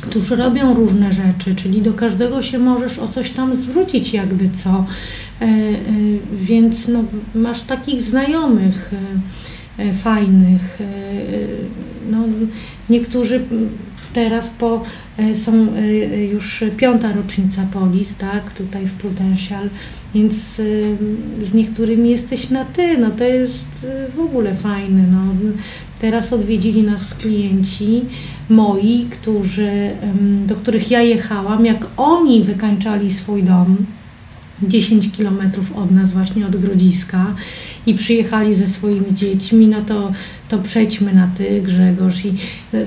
którzy robią różne rzeczy, czyli do każdego się możesz o coś tam zwrócić, jakby co. E, e, więc no, masz takich znajomych e, fajnych. No, niektórzy teraz po, są już piąta rocznica Polis, tak, tutaj w Prudential, więc z niektórymi jesteś na ty, no to jest w ogóle fajne. No. Teraz odwiedzili nas klienci moi, którzy, do których ja jechałam, jak oni wykańczali swój dom, 10 kilometrów od nas, właśnie od Grodziska i przyjechali ze swoimi dziećmi, no to, to przejdźmy na ty, Grzegorz. I,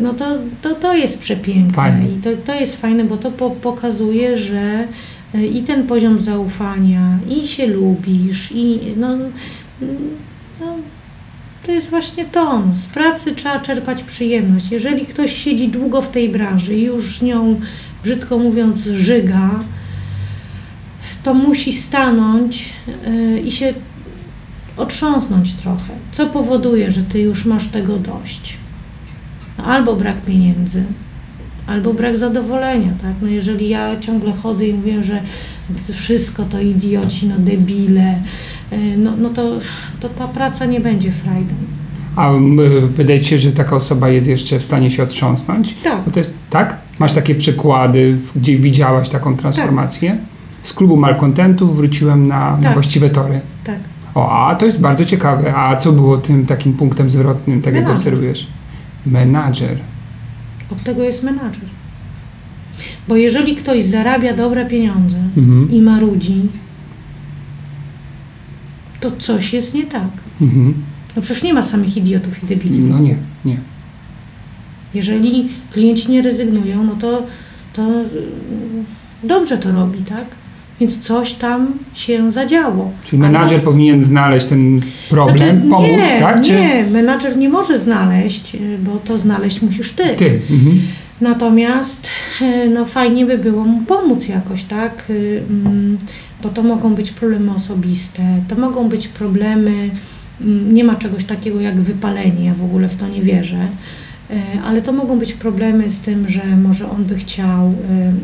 no to, to, to jest przepiękne fajne. i to, to jest fajne, bo to po, pokazuje, że e, i ten poziom zaufania, i się lubisz, i no, no to jest właśnie to. Z pracy trzeba czerpać przyjemność. Jeżeli ktoś siedzi długo w tej branży i już z nią, brzydko mówiąc, żyga, to musi stanąć y, i się otrząsnąć trochę. Co powoduje, że ty już masz tego dość? Albo brak pieniędzy, albo brak zadowolenia, tak? No jeżeli ja ciągle chodzę i mówię, że wszystko to idioci, no debile, y, no, no to, to ta praca nie będzie frajdą. A wydaje ci się, że taka osoba jest jeszcze w stanie się otrząsnąć? Tak. Bo to jest, tak? Masz takie przykłady, gdzie widziałaś taką transformację? Tak z klubu malkontentów wróciłem na, tak. na właściwe tory. Tak. O, a to jest bardzo ciekawe. A co było tym takim punktem zwrotnym, tak jak obserwujesz? Menadżer. Od tego jest menadżer. Bo jeżeli ktoś zarabia dobre pieniądze Mhm. i marudzi, to coś jest nie tak. Mhm. No przecież nie ma samych idiotów i debili. No nie, nie. Jeżeli klienci nie rezygnują, no to, to y, dobrze to robi, tak? Więc coś tam się zadziało. Czyli menadżer powinien znaleźć ten problem, Znaczy, pomóc, nie, tak? Czy Nie, menadżer nie może znaleźć, y, bo to znaleźć musisz ty. ty? Mhm. Natomiast y, no fajnie by było mu pomóc jakoś, tak? Y, mm, Bo to mogą być problemy osobiste, to mogą być problemy, mm, nie ma czegoś takiego jak wypalenie, ja w ogóle w to nie wierzę. Y, Ale to mogą być problemy z tym, że może on by chciał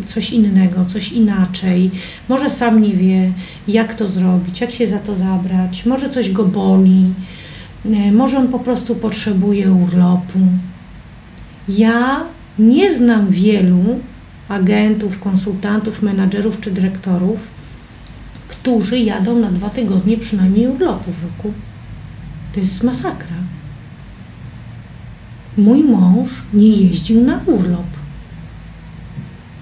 y, coś innego, coś inaczej, może sam nie wie, jak to zrobić, jak się za to zabrać, może coś go boli, y, może on po prostu potrzebuje urlopu. Ja nie znam wielu agentów, konsultantów, menadżerów czy dyrektorów, którzy jadą na dwa tygodnie przynajmniej urlopu w roku. To jest masakra. Mój mąż nie jeździł na urlop.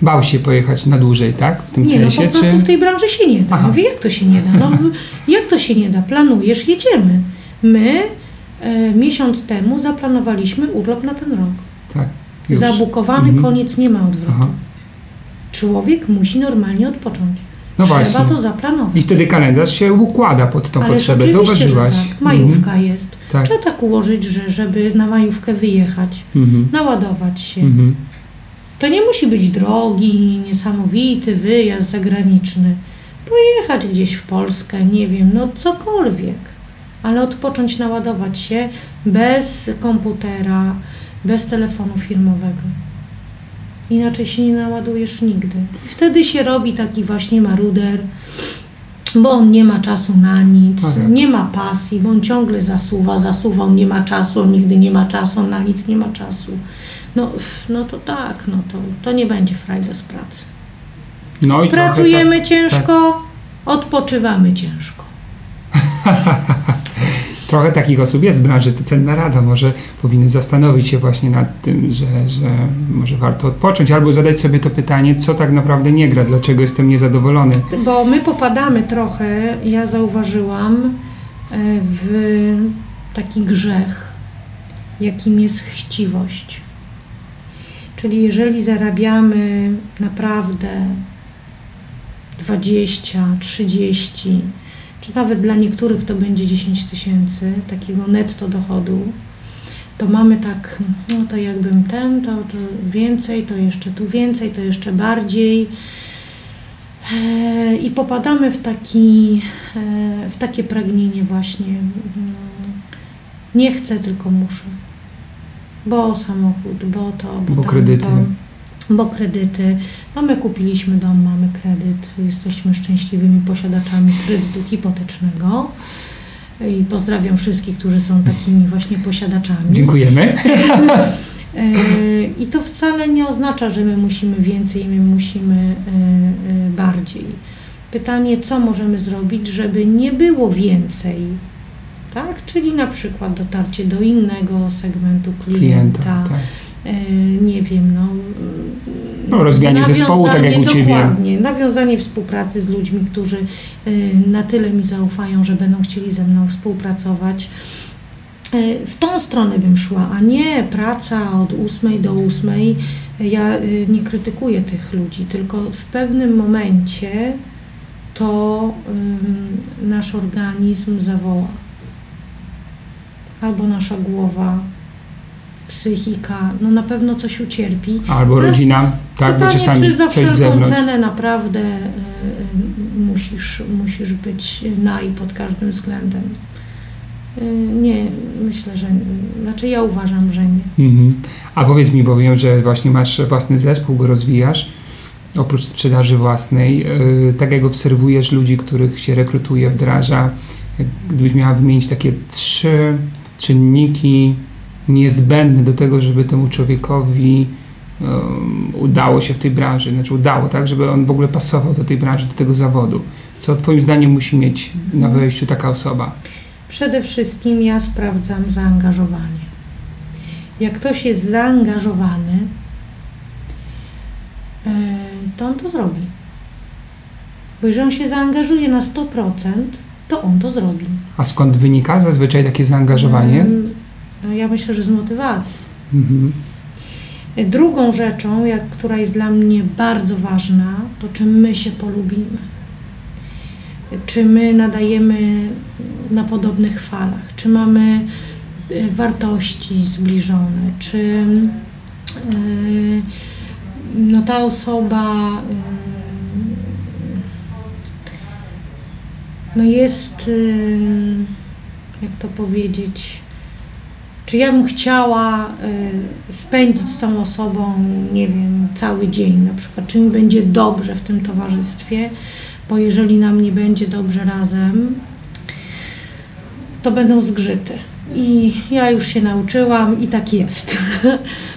Bał się pojechać na dłużej, tak? W tym Nie, no sensie, po prostu czy... w tej branży się nie da. Aha. Mówię, jak to się nie da? No, jak to się nie da? Planujesz, jedziemy. My e, miesiąc temu zaplanowaliśmy urlop na ten rok. Tak. już. Zabukowany, Mhm. koniec, nie ma odwrotu. Aha. Człowiek musi normalnie odpocząć. No Trzeba właśnie. to zaplanować. I wtedy kalendarz się układa pod tą Ależ potrzebę. oczywiście, Zauważyłaś. Że tak. Majówka jest. Tak. Trzeba tak ułożyć, że żeby na majówkę wyjechać, Mhm. naładować się. Mhm. To nie musi być drogi, niesamowity wyjazd zagraniczny. Pojechać gdzieś w Polskę, nie wiem, no cokolwiek. Ale odpocząć, naładować się bez komputera, bez telefonu firmowego. Inaczej się nie naładujesz nigdy. I wtedy się robi taki właśnie maruder, bo on nie ma czasu na nic, Tak. nie ma pasji, bo on ciągle zasuwa, zasuwa, on nie ma czasu, on nigdy nie ma czasu, on na nic nie ma czasu. No, no to tak, no to, to nie będzie frajda z pracy. No i trochę Pracujemy tak, ciężko, odpoczywamy ciężko. Trochę takich osób jest w branży, to cenna rada. Może powinny zastanowić się właśnie nad tym, że, że może warto odpocząć, albo zadać sobie to pytanie, co tak naprawdę nie gra, dlaczego jestem niezadowolony. Bo my popadamy trochę, ja zauważyłam, e, w taki grzech, jakim jest chciwość. Czyli jeżeli zarabiamy naprawdę 20, 30, czy nawet dla niektórych to będzie 10 tysięcy takiego netto dochodu, to mamy tak, no to jakbym ten, to, to więcej, to jeszcze tu więcej, to jeszcze bardziej. E, I popadamy w, taki, e, w takie pragnienie właśnie. mm, Nie chcę, tylko muszę. Bo samochód, bo to, bo, Bo tamto, kredyty. Bo kredyty. No my kupiliśmy dom, mamy kredyt. Jesteśmy szczęśliwymi posiadaczami kredytu hipotecznego. I pozdrawiam wszystkich, którzy są takimi właśnie posiadaczami. Dziękujemy. E, I to wcale nie oznacza, że my musimy więcej, my musimy e, e, bardziej. Pytanie, co możemy zrobić, żeby nie było więcej? Tak? Czyli na przykład dotarcie do innego segmentu klienta, Klienta. Tak. E, nie wiem, no, No, rozwijanie zespołu, tak jak u ciebie. Dokładnie, nawiązanie współpracy z ludźmi, którzy e, na tyle mi zaufają, że będą chcieli ze mną współpracować. E, W tą stronę bym szła, a nie praca od ósmej do ósmej. Ja nie krytykuję tych ludzi, tylko w pewnym momencie to nasz organizm zawoła. Albo nasza głowa, psychika, no na pewno coś ucierpi. Albo Teraz rodzina, tak, bo Pytanie, czasami czy za coś wszelką zewnątrz. cenę naprawdę y, y, musisz, musisz być naj pod każdym względem. Y, nie, myślę, że znaczy ja uważam, że nie. Mhm. A powiedz mi, bo wiem, że właśnie masz własny zespół, go rozwijasz, oprócz sprzedaży własnej. Yy, tak jak obserwujesz ludzi, których się rekrutuje, wdraża, gdybyś miała wymienić takie trzy czynniki niezbędne do tego, żeby temu człowiekowi um, udało się w tej branży, znaczy udało, tak, żeby on w ogóle pasował do tej branży, do tego zawodu. Co twoim zdaniem musi mieć na wejściu taka osoba? Przede wszystkim ja sprawdzam zaangażowanie. Jak ktoś jest zaangażowany, to on to zrobi. Bo jeżeli on się zaangażuje na 100%, to on to zrobi. A skąd wynika zazwyczaj takie zaangażowanie? No, ja myślę, że z motywacji. Mhm. Drugą rzeczą, jak, która jest dla mnie bardzo ważna, to czy my się polubimy. Czy my nadajemy na podobnych falach, czy mamy e, wartości zbliżone, czy yy, no ta osoba yy, no jest, yy, jak to powiedzieć, czy ja bym chciała y, spędzić z tą osobą, nie wiem, cały dzień na przykład, czy mi będzie dobrze w tym towarzystwie, bo jeżeli nam nie będzie dobrze razem, to będą zgrzyty. I ja już się nauczyłam i tak jest.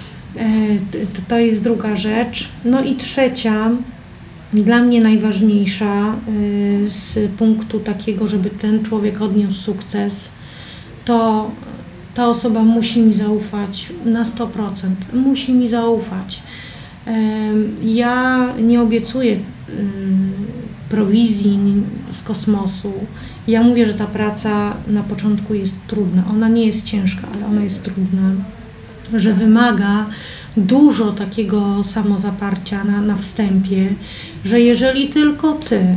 to jest druga rzecz. No i trzecia, dla mnie najważniejsza y, z punktu takiego, żeby ten człowiek odniósł sukces, to ta osoba musi mi zaufać na 100%. Musi mi zaufać. Ja nie obiecuję prowizji z kosmosu. Ja mówię, że ta praca na początku jest trudna. Ona nie jest ciężka, ale ona jest trudna, że wymaga dużo takiego samozaparcia na, na wstępie, że jeżeli tylko ty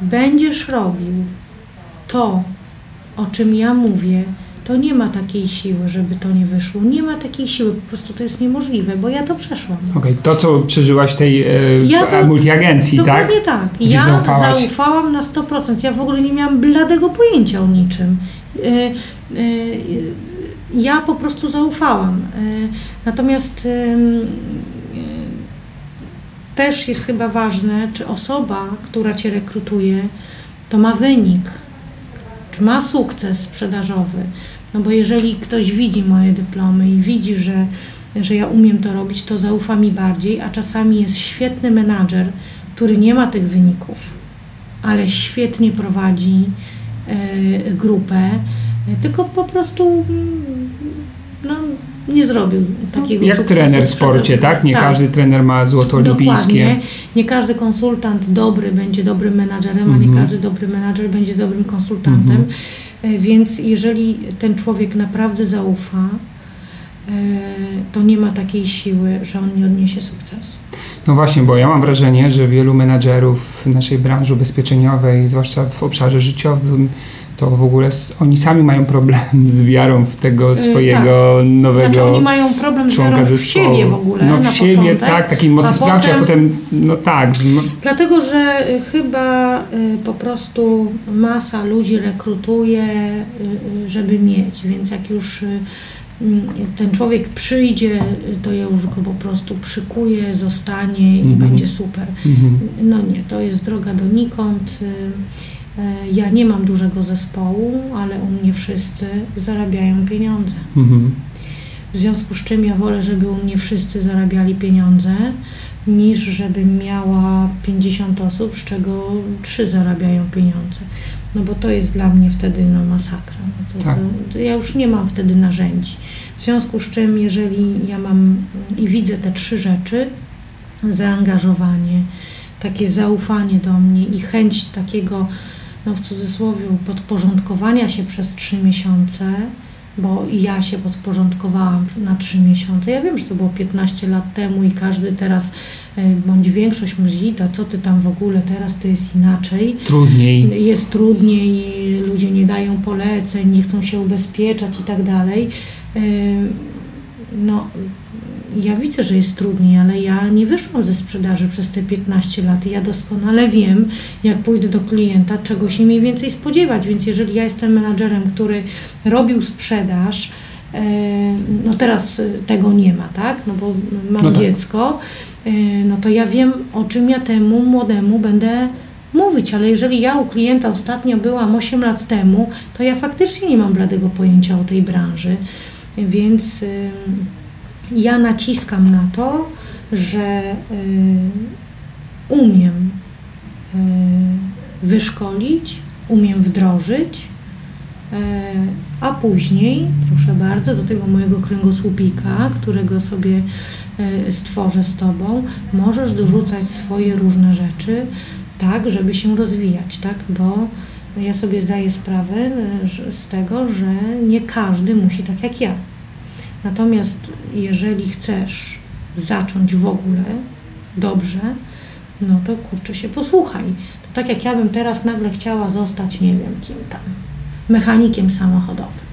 będziesz robił to, o czym ja mówię, to nie ma takiej siły, żeby to nie wyszło. Nie ma takiej siły, po prostu to jest niemożliwe, bo ja to przeszłam. Okej, okay, to co przeżyłaś tej e, ja to, multiagencji, tak? Dokładnie tak. Gdzie ja zaufałaś? zaufałam na 100%. Ja w ogóle nie miałam bladego pojęcia o niczym. E, e, ja po prostu zaufałam. E, natomiast też jest chyba ważne, czy osoba, która cię rekrutuje, to ma wynik, czy ma sukces sprzedażowy. No bo jeżeli ktoś widzi moje dyplomy i widzi, że, że ja umiem to robić, to zaufa mi bardziej, a czasami jest świetny menadżer, który nie ma tych wyników, ale świetnie prowadzi e, grupę, tylko po prostu no, nie zrobił takiego Jak trener w sporcie, tak? Nie tak. każdy trener ma złoto olimpijskie. Nie każdy konsultant dobry będzie dobrym menadżerem, mm -hmm. a nie mhm. każdy dobry menadżer będzie dobrym konsultantem. Mm -hmm. E, więc jeżeli ten człowiek naprawdę zaufa, e, to nie ma takiej siły, że on nie odniesie sukcesu. No właśnie, bo ja mam wrażenie, że wielu menadżerów w naszej branży ubezpieczeniowej, zwłaszcza w obszarze życiowym, to w ogóle oni sami mają problem z wiarą w tego y, swojego tak. nowego znaczy, oni mają problem z wiarą w siebie w ogóle No w siebie, początek, tak, takiej mocy a sprawczej, potem, a potem, no tak. Dlatego, że y, chyba y, po prostu masa ludzi rekrutuje, żeby mieć, więc jak już mm, ten człowiek przyjdzie, to ja już go po prostu przykuję, zostanie i mhm. będzie super. Mhm. No nie, to jest droga donikąd. E, ja nie mam dużego zespołu, ale u mnie wszyscy zarabiają pieniądze. Mhm. W związku z czym ja wolę, żeby u mnie wszyscy zarabiali pieniądze, niż żebym miała 50 osób, z czego 3 zarabiają pieniądze. No bo to jest dla mnie wtedy no, masakra. No to, tak. to, to ja już nie mam wtedy narzędzi. W związku z czym, jeżeli ja mam i widzę te trzy rzeczy, zaangażowanie, takie zaufanie do mnie i chęć takiego no w cudzysłowie, podporządkowania się przez trzy miesiące, bo ja się podporządkowałam na trzy miesiące. Ja wiem, że to było 15 lat temu i każdy teraz, e, bądź większość myśli, to co ty tam w ogóle, teraz to jest inaczej. Trudniej. Jest trudniej, ludzie nie dają poleceń, nie chcą się ubezpieczać i tak dalej. E, no, ja widzę, że jest trudniej, ale ja nie wyszłam ze sprzedaży przez te 15 lat i ja doskonale wiem, jak pójdę do klienta, czego się mniej więcej spodziewać. Więc jeżeli ja jestem menadżerem, który robił sprzedaż, e, no teraz tego nie ma, tak? No bo mam no tak. dziecko, e, no to ja wiem, o czym ja temu młodemu będę mówić, ale jeżeli ja u klienta ostatnio byłam 8 lat temu, to ja faktycznie nie mam bladego pojęcia o tej branży, więc ja naciskam na to, że y, umiem y, wyszkolić, umiem wdrożyć y, a później, proszę bardzo, do tego mojego kręgosłupika, którego sobie stworzę z Tobą, możesz dorzucać swoje różne rzeczy, tak, żeby się rozwijać, tak, bo ja sobie zdaję sprawę z tego, że nie każdy musi tak jak ja. Natomiast jeżeli chcesz zacząć w ogóle dobrze, no to kurczę się posłuchaj. To tak jak ja bym teraz nagle chciała zostać, nie wiem kim tam, mechanikiem samochodowym.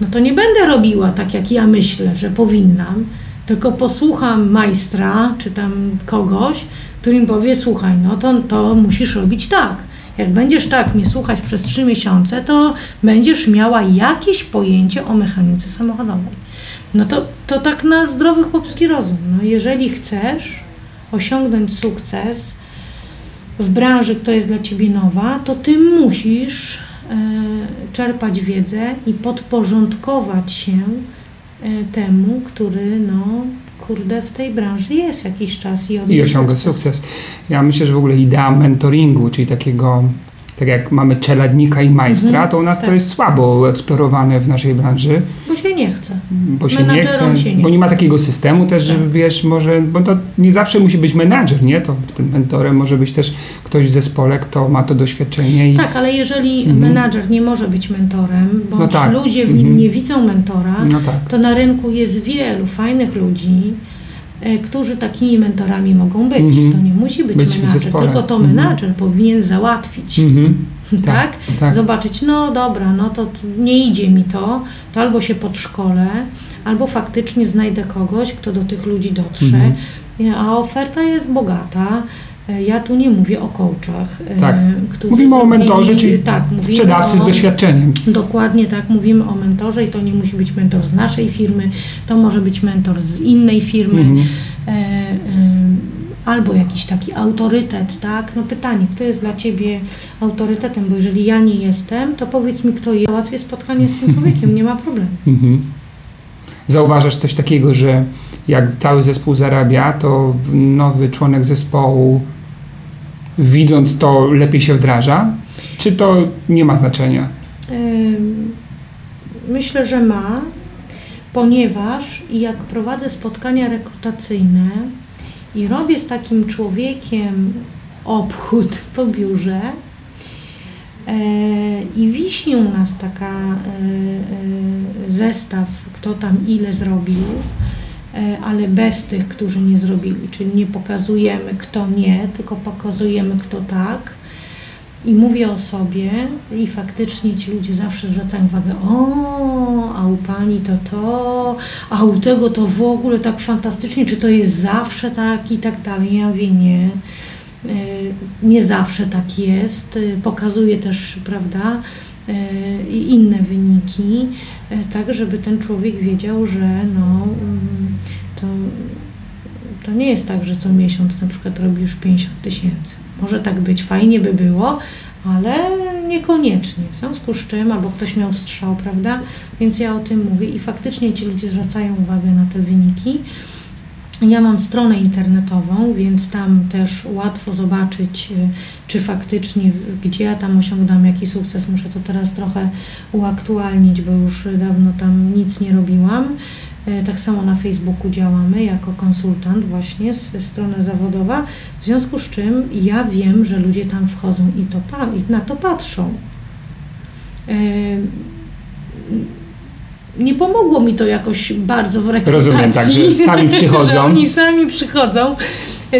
No to nie będę robiła tak, jak ja myślę, że powinnam, tylko posłucham majstra, czy tam kogoś, który mi powie, słuchaj, no to, to musisz robić tak. Jak będziesz tak mnie słuchać przez trzy miesiące, to będziesz miała jakieś pojęcie o mechanice samochodowej. No to, to tak na zdrowy chłopski rozum. No jeżeli chcesz osiągnąć sukces w branży, która jest dla ciebie nowa, to ty musisz e, czerpać wiedzę i podporządkować się e, temu, który no, kurde, w tej branży jest jakiś czas i, I osiąga sukces. sukces. Ja myślę, że w ogóle idea mentoringu, czyli takiego tak jak mamy czeladnika i majstra, mhm, to u nas tak. to jest słabo eksplorowane w naszej branży. Bo się nie chce. Bo się nie chce, się nie bo nie ma takiego systemu też, tak. że wiesz, może, bo to nie zawsze musi być menadżer, nie? To tym mentorem może być też ktoś w zespole, kto ma to doświadczenie. I... Tak, ale jeżeli mhm. menadżer nie może być mentorem, bo no tak. ludzie w nim mhm. nie widzą mentora, no tak. to na rynku jest wielu fajnych ludzi, którzy takimi mentorami mogą być. Mm -hmm. To nie musi być, być menadżer, tylko to mhm. menadżer mm -hmm. powinien załatwić. Mm -hmm. tak? Tak, tak? Zobaczyć, no dobra, no to nie idzie mi to, to albo się podszkolę, albo faktycznie znajdę kogoś, kto do tych ludzi dotrze, mhm. a oferta jest bogata. Ja tu nie mówię o coachach. E, tak. Mówimy o mentorze, czyli tak, sprzedawcy o, z doświadczeniem. Dokładnie tak, mówimy o mentorze i to nie musi być mentor z naszej firmy, to może być mentor z innej firmy. Mhm. E, e, albo jakiś taki autorytet, tak? No pytanie, kto jest dla Ciebie autorytetem, bo jeżeli ja nie jestem, to powiedz mi, kto jest. Łatwiej spotkanie z tym człowiekiem, nie ma problemu. Mhm. Zauważasz coś takiego, że jak cały zespół zarabia, to nowy członek zespołu widząc to lepiej się wdraża? Czy to nie ma znaczenia? Myślę, że ma, ponieważ jak prowadzę spotkania rekrutacyjne i robię z takim człowiekiem obchód po biurze, e, i wisi u nas taka e, e, zestaw, kto tam ile zrobił, ale bez tych, którzy nie zrobili. Czyli nie pokazujemy, kto nie, tylko pokazujemy, kto tak. I mówię o sobie i faktycznie ci ludzie zawsze zwracają uwagę, o, a u pani to to, a u tego to w ogóle tak fantastycznie, czy to jest zawsze tak i tak dalej. Ja mówię, nie, e, nie zawsze tak jest. E, pokazuję też, prawda, i inne wyniki, tak żeby ten człowiek wiedział, że no, mm, to, to nie jest tak, że co miesiąc na przykład robi już 50 tysięcy. Może tak być, fajnie by było, ale niekoniecznie. W związku z czym, albo ktoś miał strzał, prawda? Więc ja o tym mówię i faktycznie ci ludzie zwracają uwagę na te wyniki. Ja mam stronę internetową, więc tam też łatwo zobaczyć, y, czy faktycznie, gdzie ja tam osiągnęłam jaki sukces. Muszę to teraz trochę uaktualnić, bo już dawno tam nic nie robiłam. Y, tak samo na Facebooku działamy jako konsultant, właśnie z strony zawodowa, w związku z czym ja wiem, że ludzie tam wchodzą i, to, i na to patrzą. Nie pomogło mi to jakoś bardzo w rekrutacji. Rozumiem, tak, że sami przychodzą. oni sami przychodzą,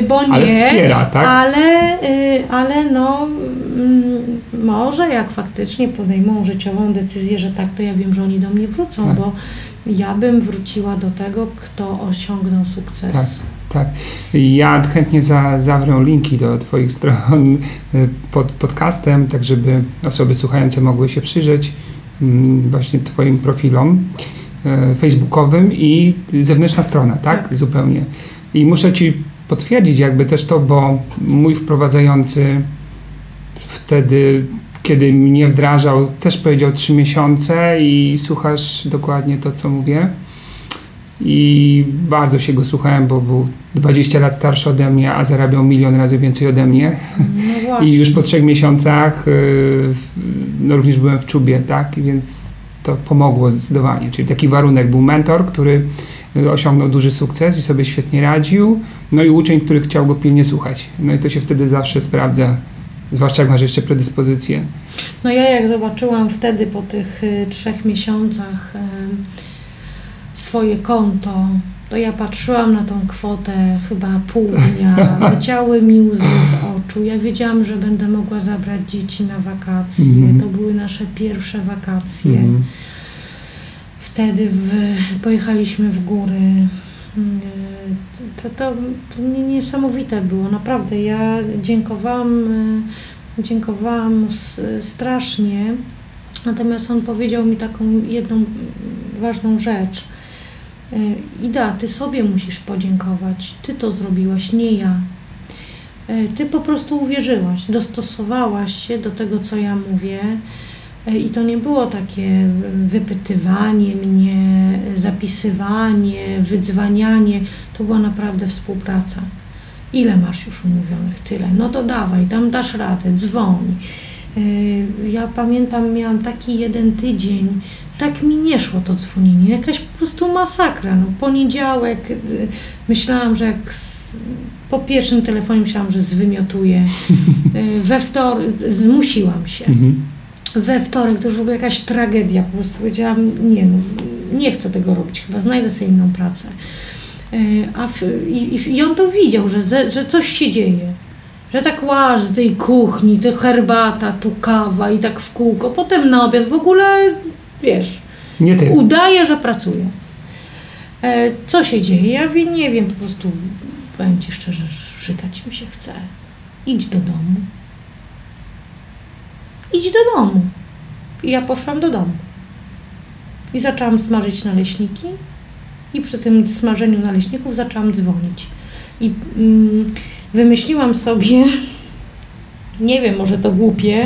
bo nie. Ale wspiera, tak? Ale, y, ale no, mm, może jak faktycznie podejmą życiową decyzję, że tak, to ja wiem, że oni do mnie wrócą, tak. bo ja bym wróciła do tego, kto osiągnął sukces. Tak. Tak. Ja chętnie za, zawrę linki do Twoich stron y, pod podcastem, tak żeby osoby słuchające mogły się przyjrzeć. Mm, właśnie Twoim profilom e, facebookowym i zewnętrzna strona, tak? tak? Zupełnie. I muszę Ci potwierdzić jakby też to, bo mój wprowadzający wtedy, kiedy mnie wdrażał, też powiedział trzy miesiące i słuchasz dokładnie to, co mówię. I bardzo się go słuchałem, bo był 20 lat starszy ode mnie, a zarabiał milion razy więcej ode mnie. No I już po trzech miesiącach y, no również byłem w czubie, tak? Więc to pomogło zdecydowanie. Czyli taki warunek był mentor, który y, osiągnął duży sukces i sobie świetnie radził, no i uczeń, który chciał go pilnie słuchać. No i to się wtedy zawsze sprawdza, zwłaszcza jak masz jeszcze predyspozycję. No ja jak zobaczyłam wtedy po tych y, trzech miesiącach y, swoje konto, to ja patrzyłam na tą kwotę chyba pół dnia, leciały mi łzy z oczu. Ja wiedziałam, że będę mogła zabrać dzieci na wakacje. Mhm. To były nasze pierwsze wakacje. Mhm. Wtedy w, pojechaliśmy w góry. Mm, To, to, to nie- niesamowite było, naprawdę. Ja dziękowałam, e, dziękowałam strasznie. Natomiast on powiedział mi taką jedną mm, ważną rzecz. E, Ida, ty sobie musisz podziękować. Ty to zrobiłaś, nie ja. E, Ty po prostu uwierzyłaś, dostosowałaś się do tego, co ja mówię. E, I to nie było takie wypytywanie mnie, zapisywanie, wydzwanianie. To była naprawdę współpraca. Ile masz już umówionych? Tyle. No to dawaj, tam dasz radę, dzwoń. E, Ja pamiętam, miałam taki jeden tydzień, tak mi nie szło to dzwonienie, jakaś po prostu masakra. No, poniedziałek, y, myślałam, że jak po pierwszym telefonie myślałam, że zwymiotuję. Y, We wtorek zmusiłam się. Mhm. We wtorek to już w ogóle jakaś tragedia. Po prostu powiedziałam, nie no, nie chcę tego robić, chyba znajdę sobie inną pracę. Y, A w, i, i- I on to widział, że, ze, że coś się dzieje. Że tak łażę w tej kuchni, to herbata, tu kawa i tak w kółko. Potem na obiad w ogóle, wiesz, Nie ty. udaje, że pracuje. Co się dzieje? Ja wie, nie wiem, po prostu powiem Ci szczerze, szykać mi się chce. Idź do domu. Idź do domu. I ja poszłam do domu. I zaczęłam smażyć naleśniki. I przy tym smażeniu naleśników zaczęłam dzwonić. I mm, wymyśliłam sobie, nie wiem, może to głupie,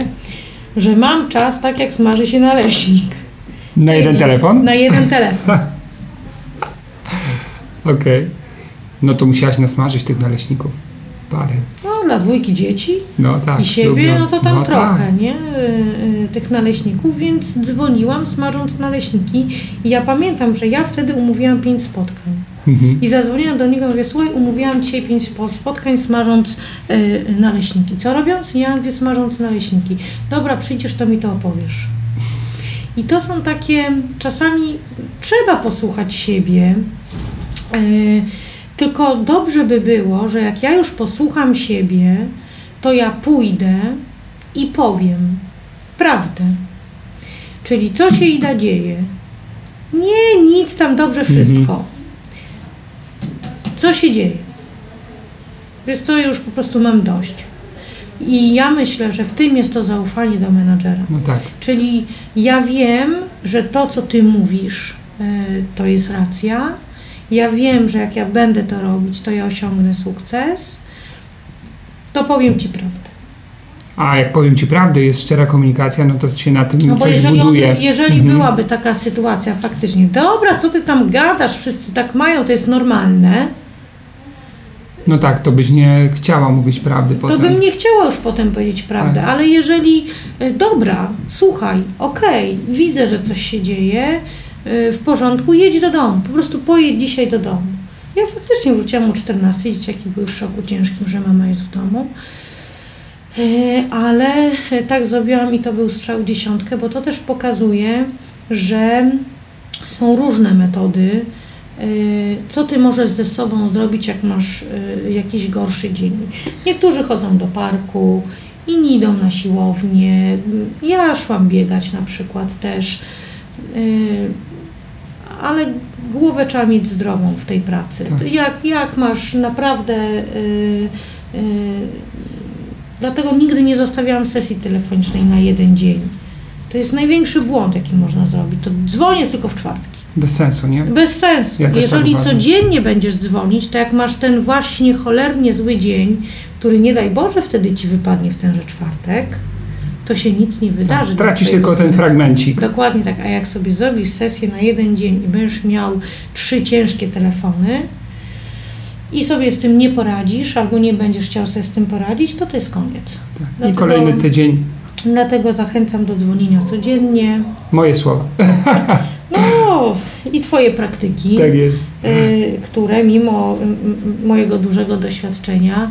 że mam czas tak jak smaży się naleśnik. Na jeden telefon? Na jeden telefon. Okej. No to musiałaś nasmażyć tych naleśników. Parę. No, dla dwójki dzieci No tak. i siebie, lubią. no to tam No trochę, tak. nie? Y, y, Tych naleśników, więc dzwoniłam smażąc naleśniki i ja pamiętam, że ja wtedy umówiłam pięć spotkań. Mhm. I zadzwoniłam do niego mówię, słuchaj, umówiłam dzisiaj pięć spo- spotkań smażąc y, naleśniki. Co robiąc? Ja mówię, smażąc naleśniki. Dobra, przyjdziesz, to mi to opowiesz. I to są takie, czasami trzeba posłuchać siebie, y, tylko dobrze by było, że jak ja już posłucham siebie, to ja pójdę i powiem prawdę. Czyli co się Ida dzieje? Nie, nic tam dobrze wszystko. Co się dzieje? Wiesz co, już po prostu mam dość. I ja myślę, że w tym jest to zaufanie do menadżera. No tak. Czyli ja wiem, że to, co ty mówisz, e, to jest racja. Ja wiem, że jak ja będę to robić, to ja osiągnę sukces. To powiem ci prawdę. A jak powiem Ci prawdę, jest szczera komunikacja, no to się na tym No bo coś jeżeli, on, buduje. jeżeli Mhm. byłaby taka sytuacja faktycznie, dobra, co ty tam gadasz, wszyscy tak mają, to jest normalne, No tak, to byś nie chciała mówić prawdy to potem. bym nie chciała już potem powiedzieć prawdę, Tak. ale jeżeli, y, dobra, słuchaj, okej, widzę, że coś się dzieje, y, w porządku, jedź do domu, po prostu pojedź dzisiaj do domu. Ja faktycznie wróciłam o 14, dzieciaki były w szoku ciężkim, że mama jest w domu. Y, Ale tak zrobiłam i to był strzał dziesiątkę, bo to też pokazuje, że są różne metody, co ty możesz ze sobą zrobić, jak masz y, jakiś gorszy dzień. Niektórzy chodzą do parku, inni idą na siłownię. Ja szłam biegać na przykład też. Y, Ale głowę trzeba mieć zdrową w tej pracy. Tak. Jak, jak masz naprawdę. y, y, Dlatego nigdy nie zostawiałam sesji telefonicznej na jeden dzień. To jest największy błąd, jaki można zrobić. To dzwonię tylko w czwartki. Bez sensu, nie? Bez sensu. Ja tak Jeżeli uważam. codziennie będziesz dzwonić, to jak masz ten właśnie cholernie zły dzień, który nie daj Boże wtedy ci wypadnie w tenże czwartek, to się nic nie wydarzy. Tak, tracisz tylko ten biznesu. fragmencik. Dokładnie tak, a jak sobie zrobisz sesję na jeden dzień i będziesz miał trzy ciężkie telefony i sobie z tym nie poradzisz, albo nie będziesz chciał sobie z tym poradzić, to to jest koniec. Tak. I Dlatego- kolejny tydzień. Dlatego zachęcam do dzwonienia codziennie. Moje słowa. No i Twoje praktyki, Tak y, które mimo mojego dużego doświadczenia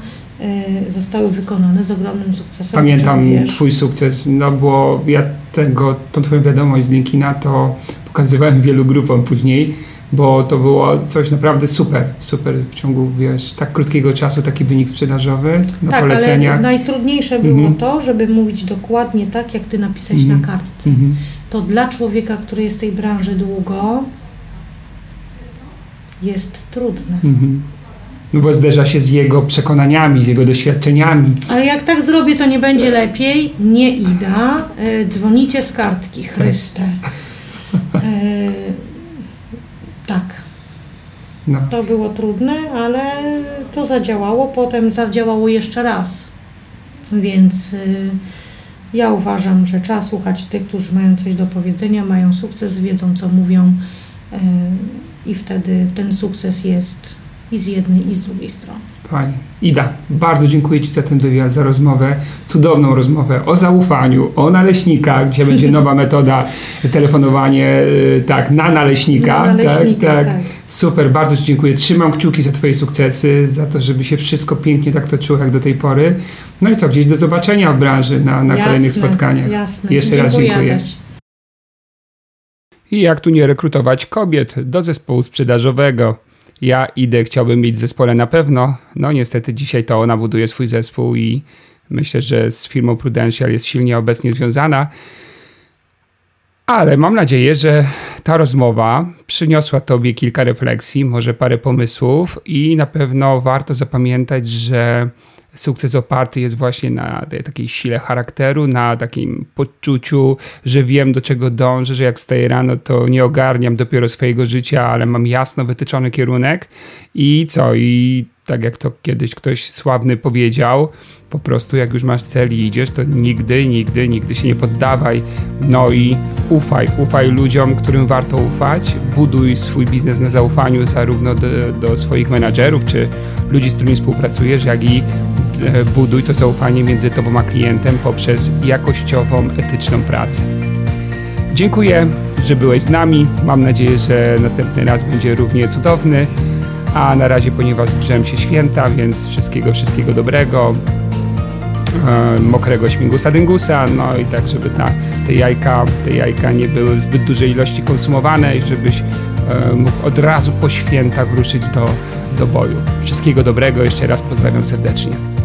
y, zostały wykonane z ogromnym sukcesem. Pamiętam. Twój sukces, no bo ja tego, tą Twoją wiadomość z LinkedIna to pokazywałem wielu grupom później, bo to było coś naprawdę super, super w ciągu, wiesz, tak krótkiego czasu, taki wynik sprzedażowy na Tak, poleceniach. ale najtrudniejsze było Mhm. to, żeby mówić dokładnie tak, jak Ty napisałeś Mhm. na kartce. Mhm. To dla człowieka, który jest w tej branży długo, jest trudne. Mhm. No bo zderza się z jego przekonaniami, z jego doświadczeniami. Ale jak tak zrobię, to nie będzie lepiej. Nie Ida. Y, dzwonicie z kartki. Chryste. Y, tak, No. to było trudne, ale to zadziałało. Potem zadziałało jeszcze raz. Więc y, ja uważam, że trzeba słuchać tych, którzy mają coś do powiedzenia, mają sukces, wiedzą co mówią y, i wtedy ten sukces jest i z jednej, i z drugiej strony. Ida, bardzo dziękuję Ci za ten wywiad, za rozmowę, cudowną rozmowę o zaufaniu, o naleśnikach, gdzie będzie nowa metoda telefonowanie, y, tak, na naleśnika. Na naleśnika, tak, tak. tak. Super, bardzo Ci dziękuję. Trzymam kciuki za Twoje sukcesy, za to, żeby się wszystko pięknie tak toczyło jak do tej pory. No i co, gdzieś do zobaczenia w branży na, na kolejnych spotkaniach. Jasne. Jeszcze raz dziękuję. I jak tu nie rekrutować kobiet do zespołu sprzedażowego? Ja idę, chciałbym mieć zespole na pewno. No niestety dzisiaj to ona buduje swój zespół i myślę, że z firmą Prudential jest silnie obecnie związana. Ale mam nadzieję, że ta rozmowa przyniosła Tobie kilka refleksji, może parę pomysłów i na pewno warto zapamiętać, że sukces oparty jest właśnie na takiej sile charakteru, na takim poczuciu, że wiem do czego dążę, że jak wstaję rano, to nie ogarniam dopiero swojego życia, ale mam jasno wytyczony kierunek i co? I tak jak to kiedyś ktoś sławny powiedział, po prostu jak już masz cel i idziesz, to nigdy, nigdy, nigdy się nie poddawaj. No i ufaj, ufaj ludziom, którym warto ufać. Buduj swój biznes na zaufaniu zarówno do, do swoich menadżerów, czy ludzi, z którymi współpracujesz, jak i e, buduj to zaufanie między tobą a klientem poprzez jakościową, etyczną pracę. Dziękuję, że byłeś z nami. Mam nadzieję, że następny raz będzie równie cudowny. A na razie, ponieważ zbliżają się święta, więc wszystkiego, wszystkiego dobrego. E, mokrego śmigusa dyngusa, no i tak, żeby ta, te, jajka, te jajka nie były w zbyt dużej ilości konsumowane i żebyś e, mógł od razu po świętach ruszyć do, do boju. Wszystkiego dobrego, jeszcze raz pozdrawiam serdecznie.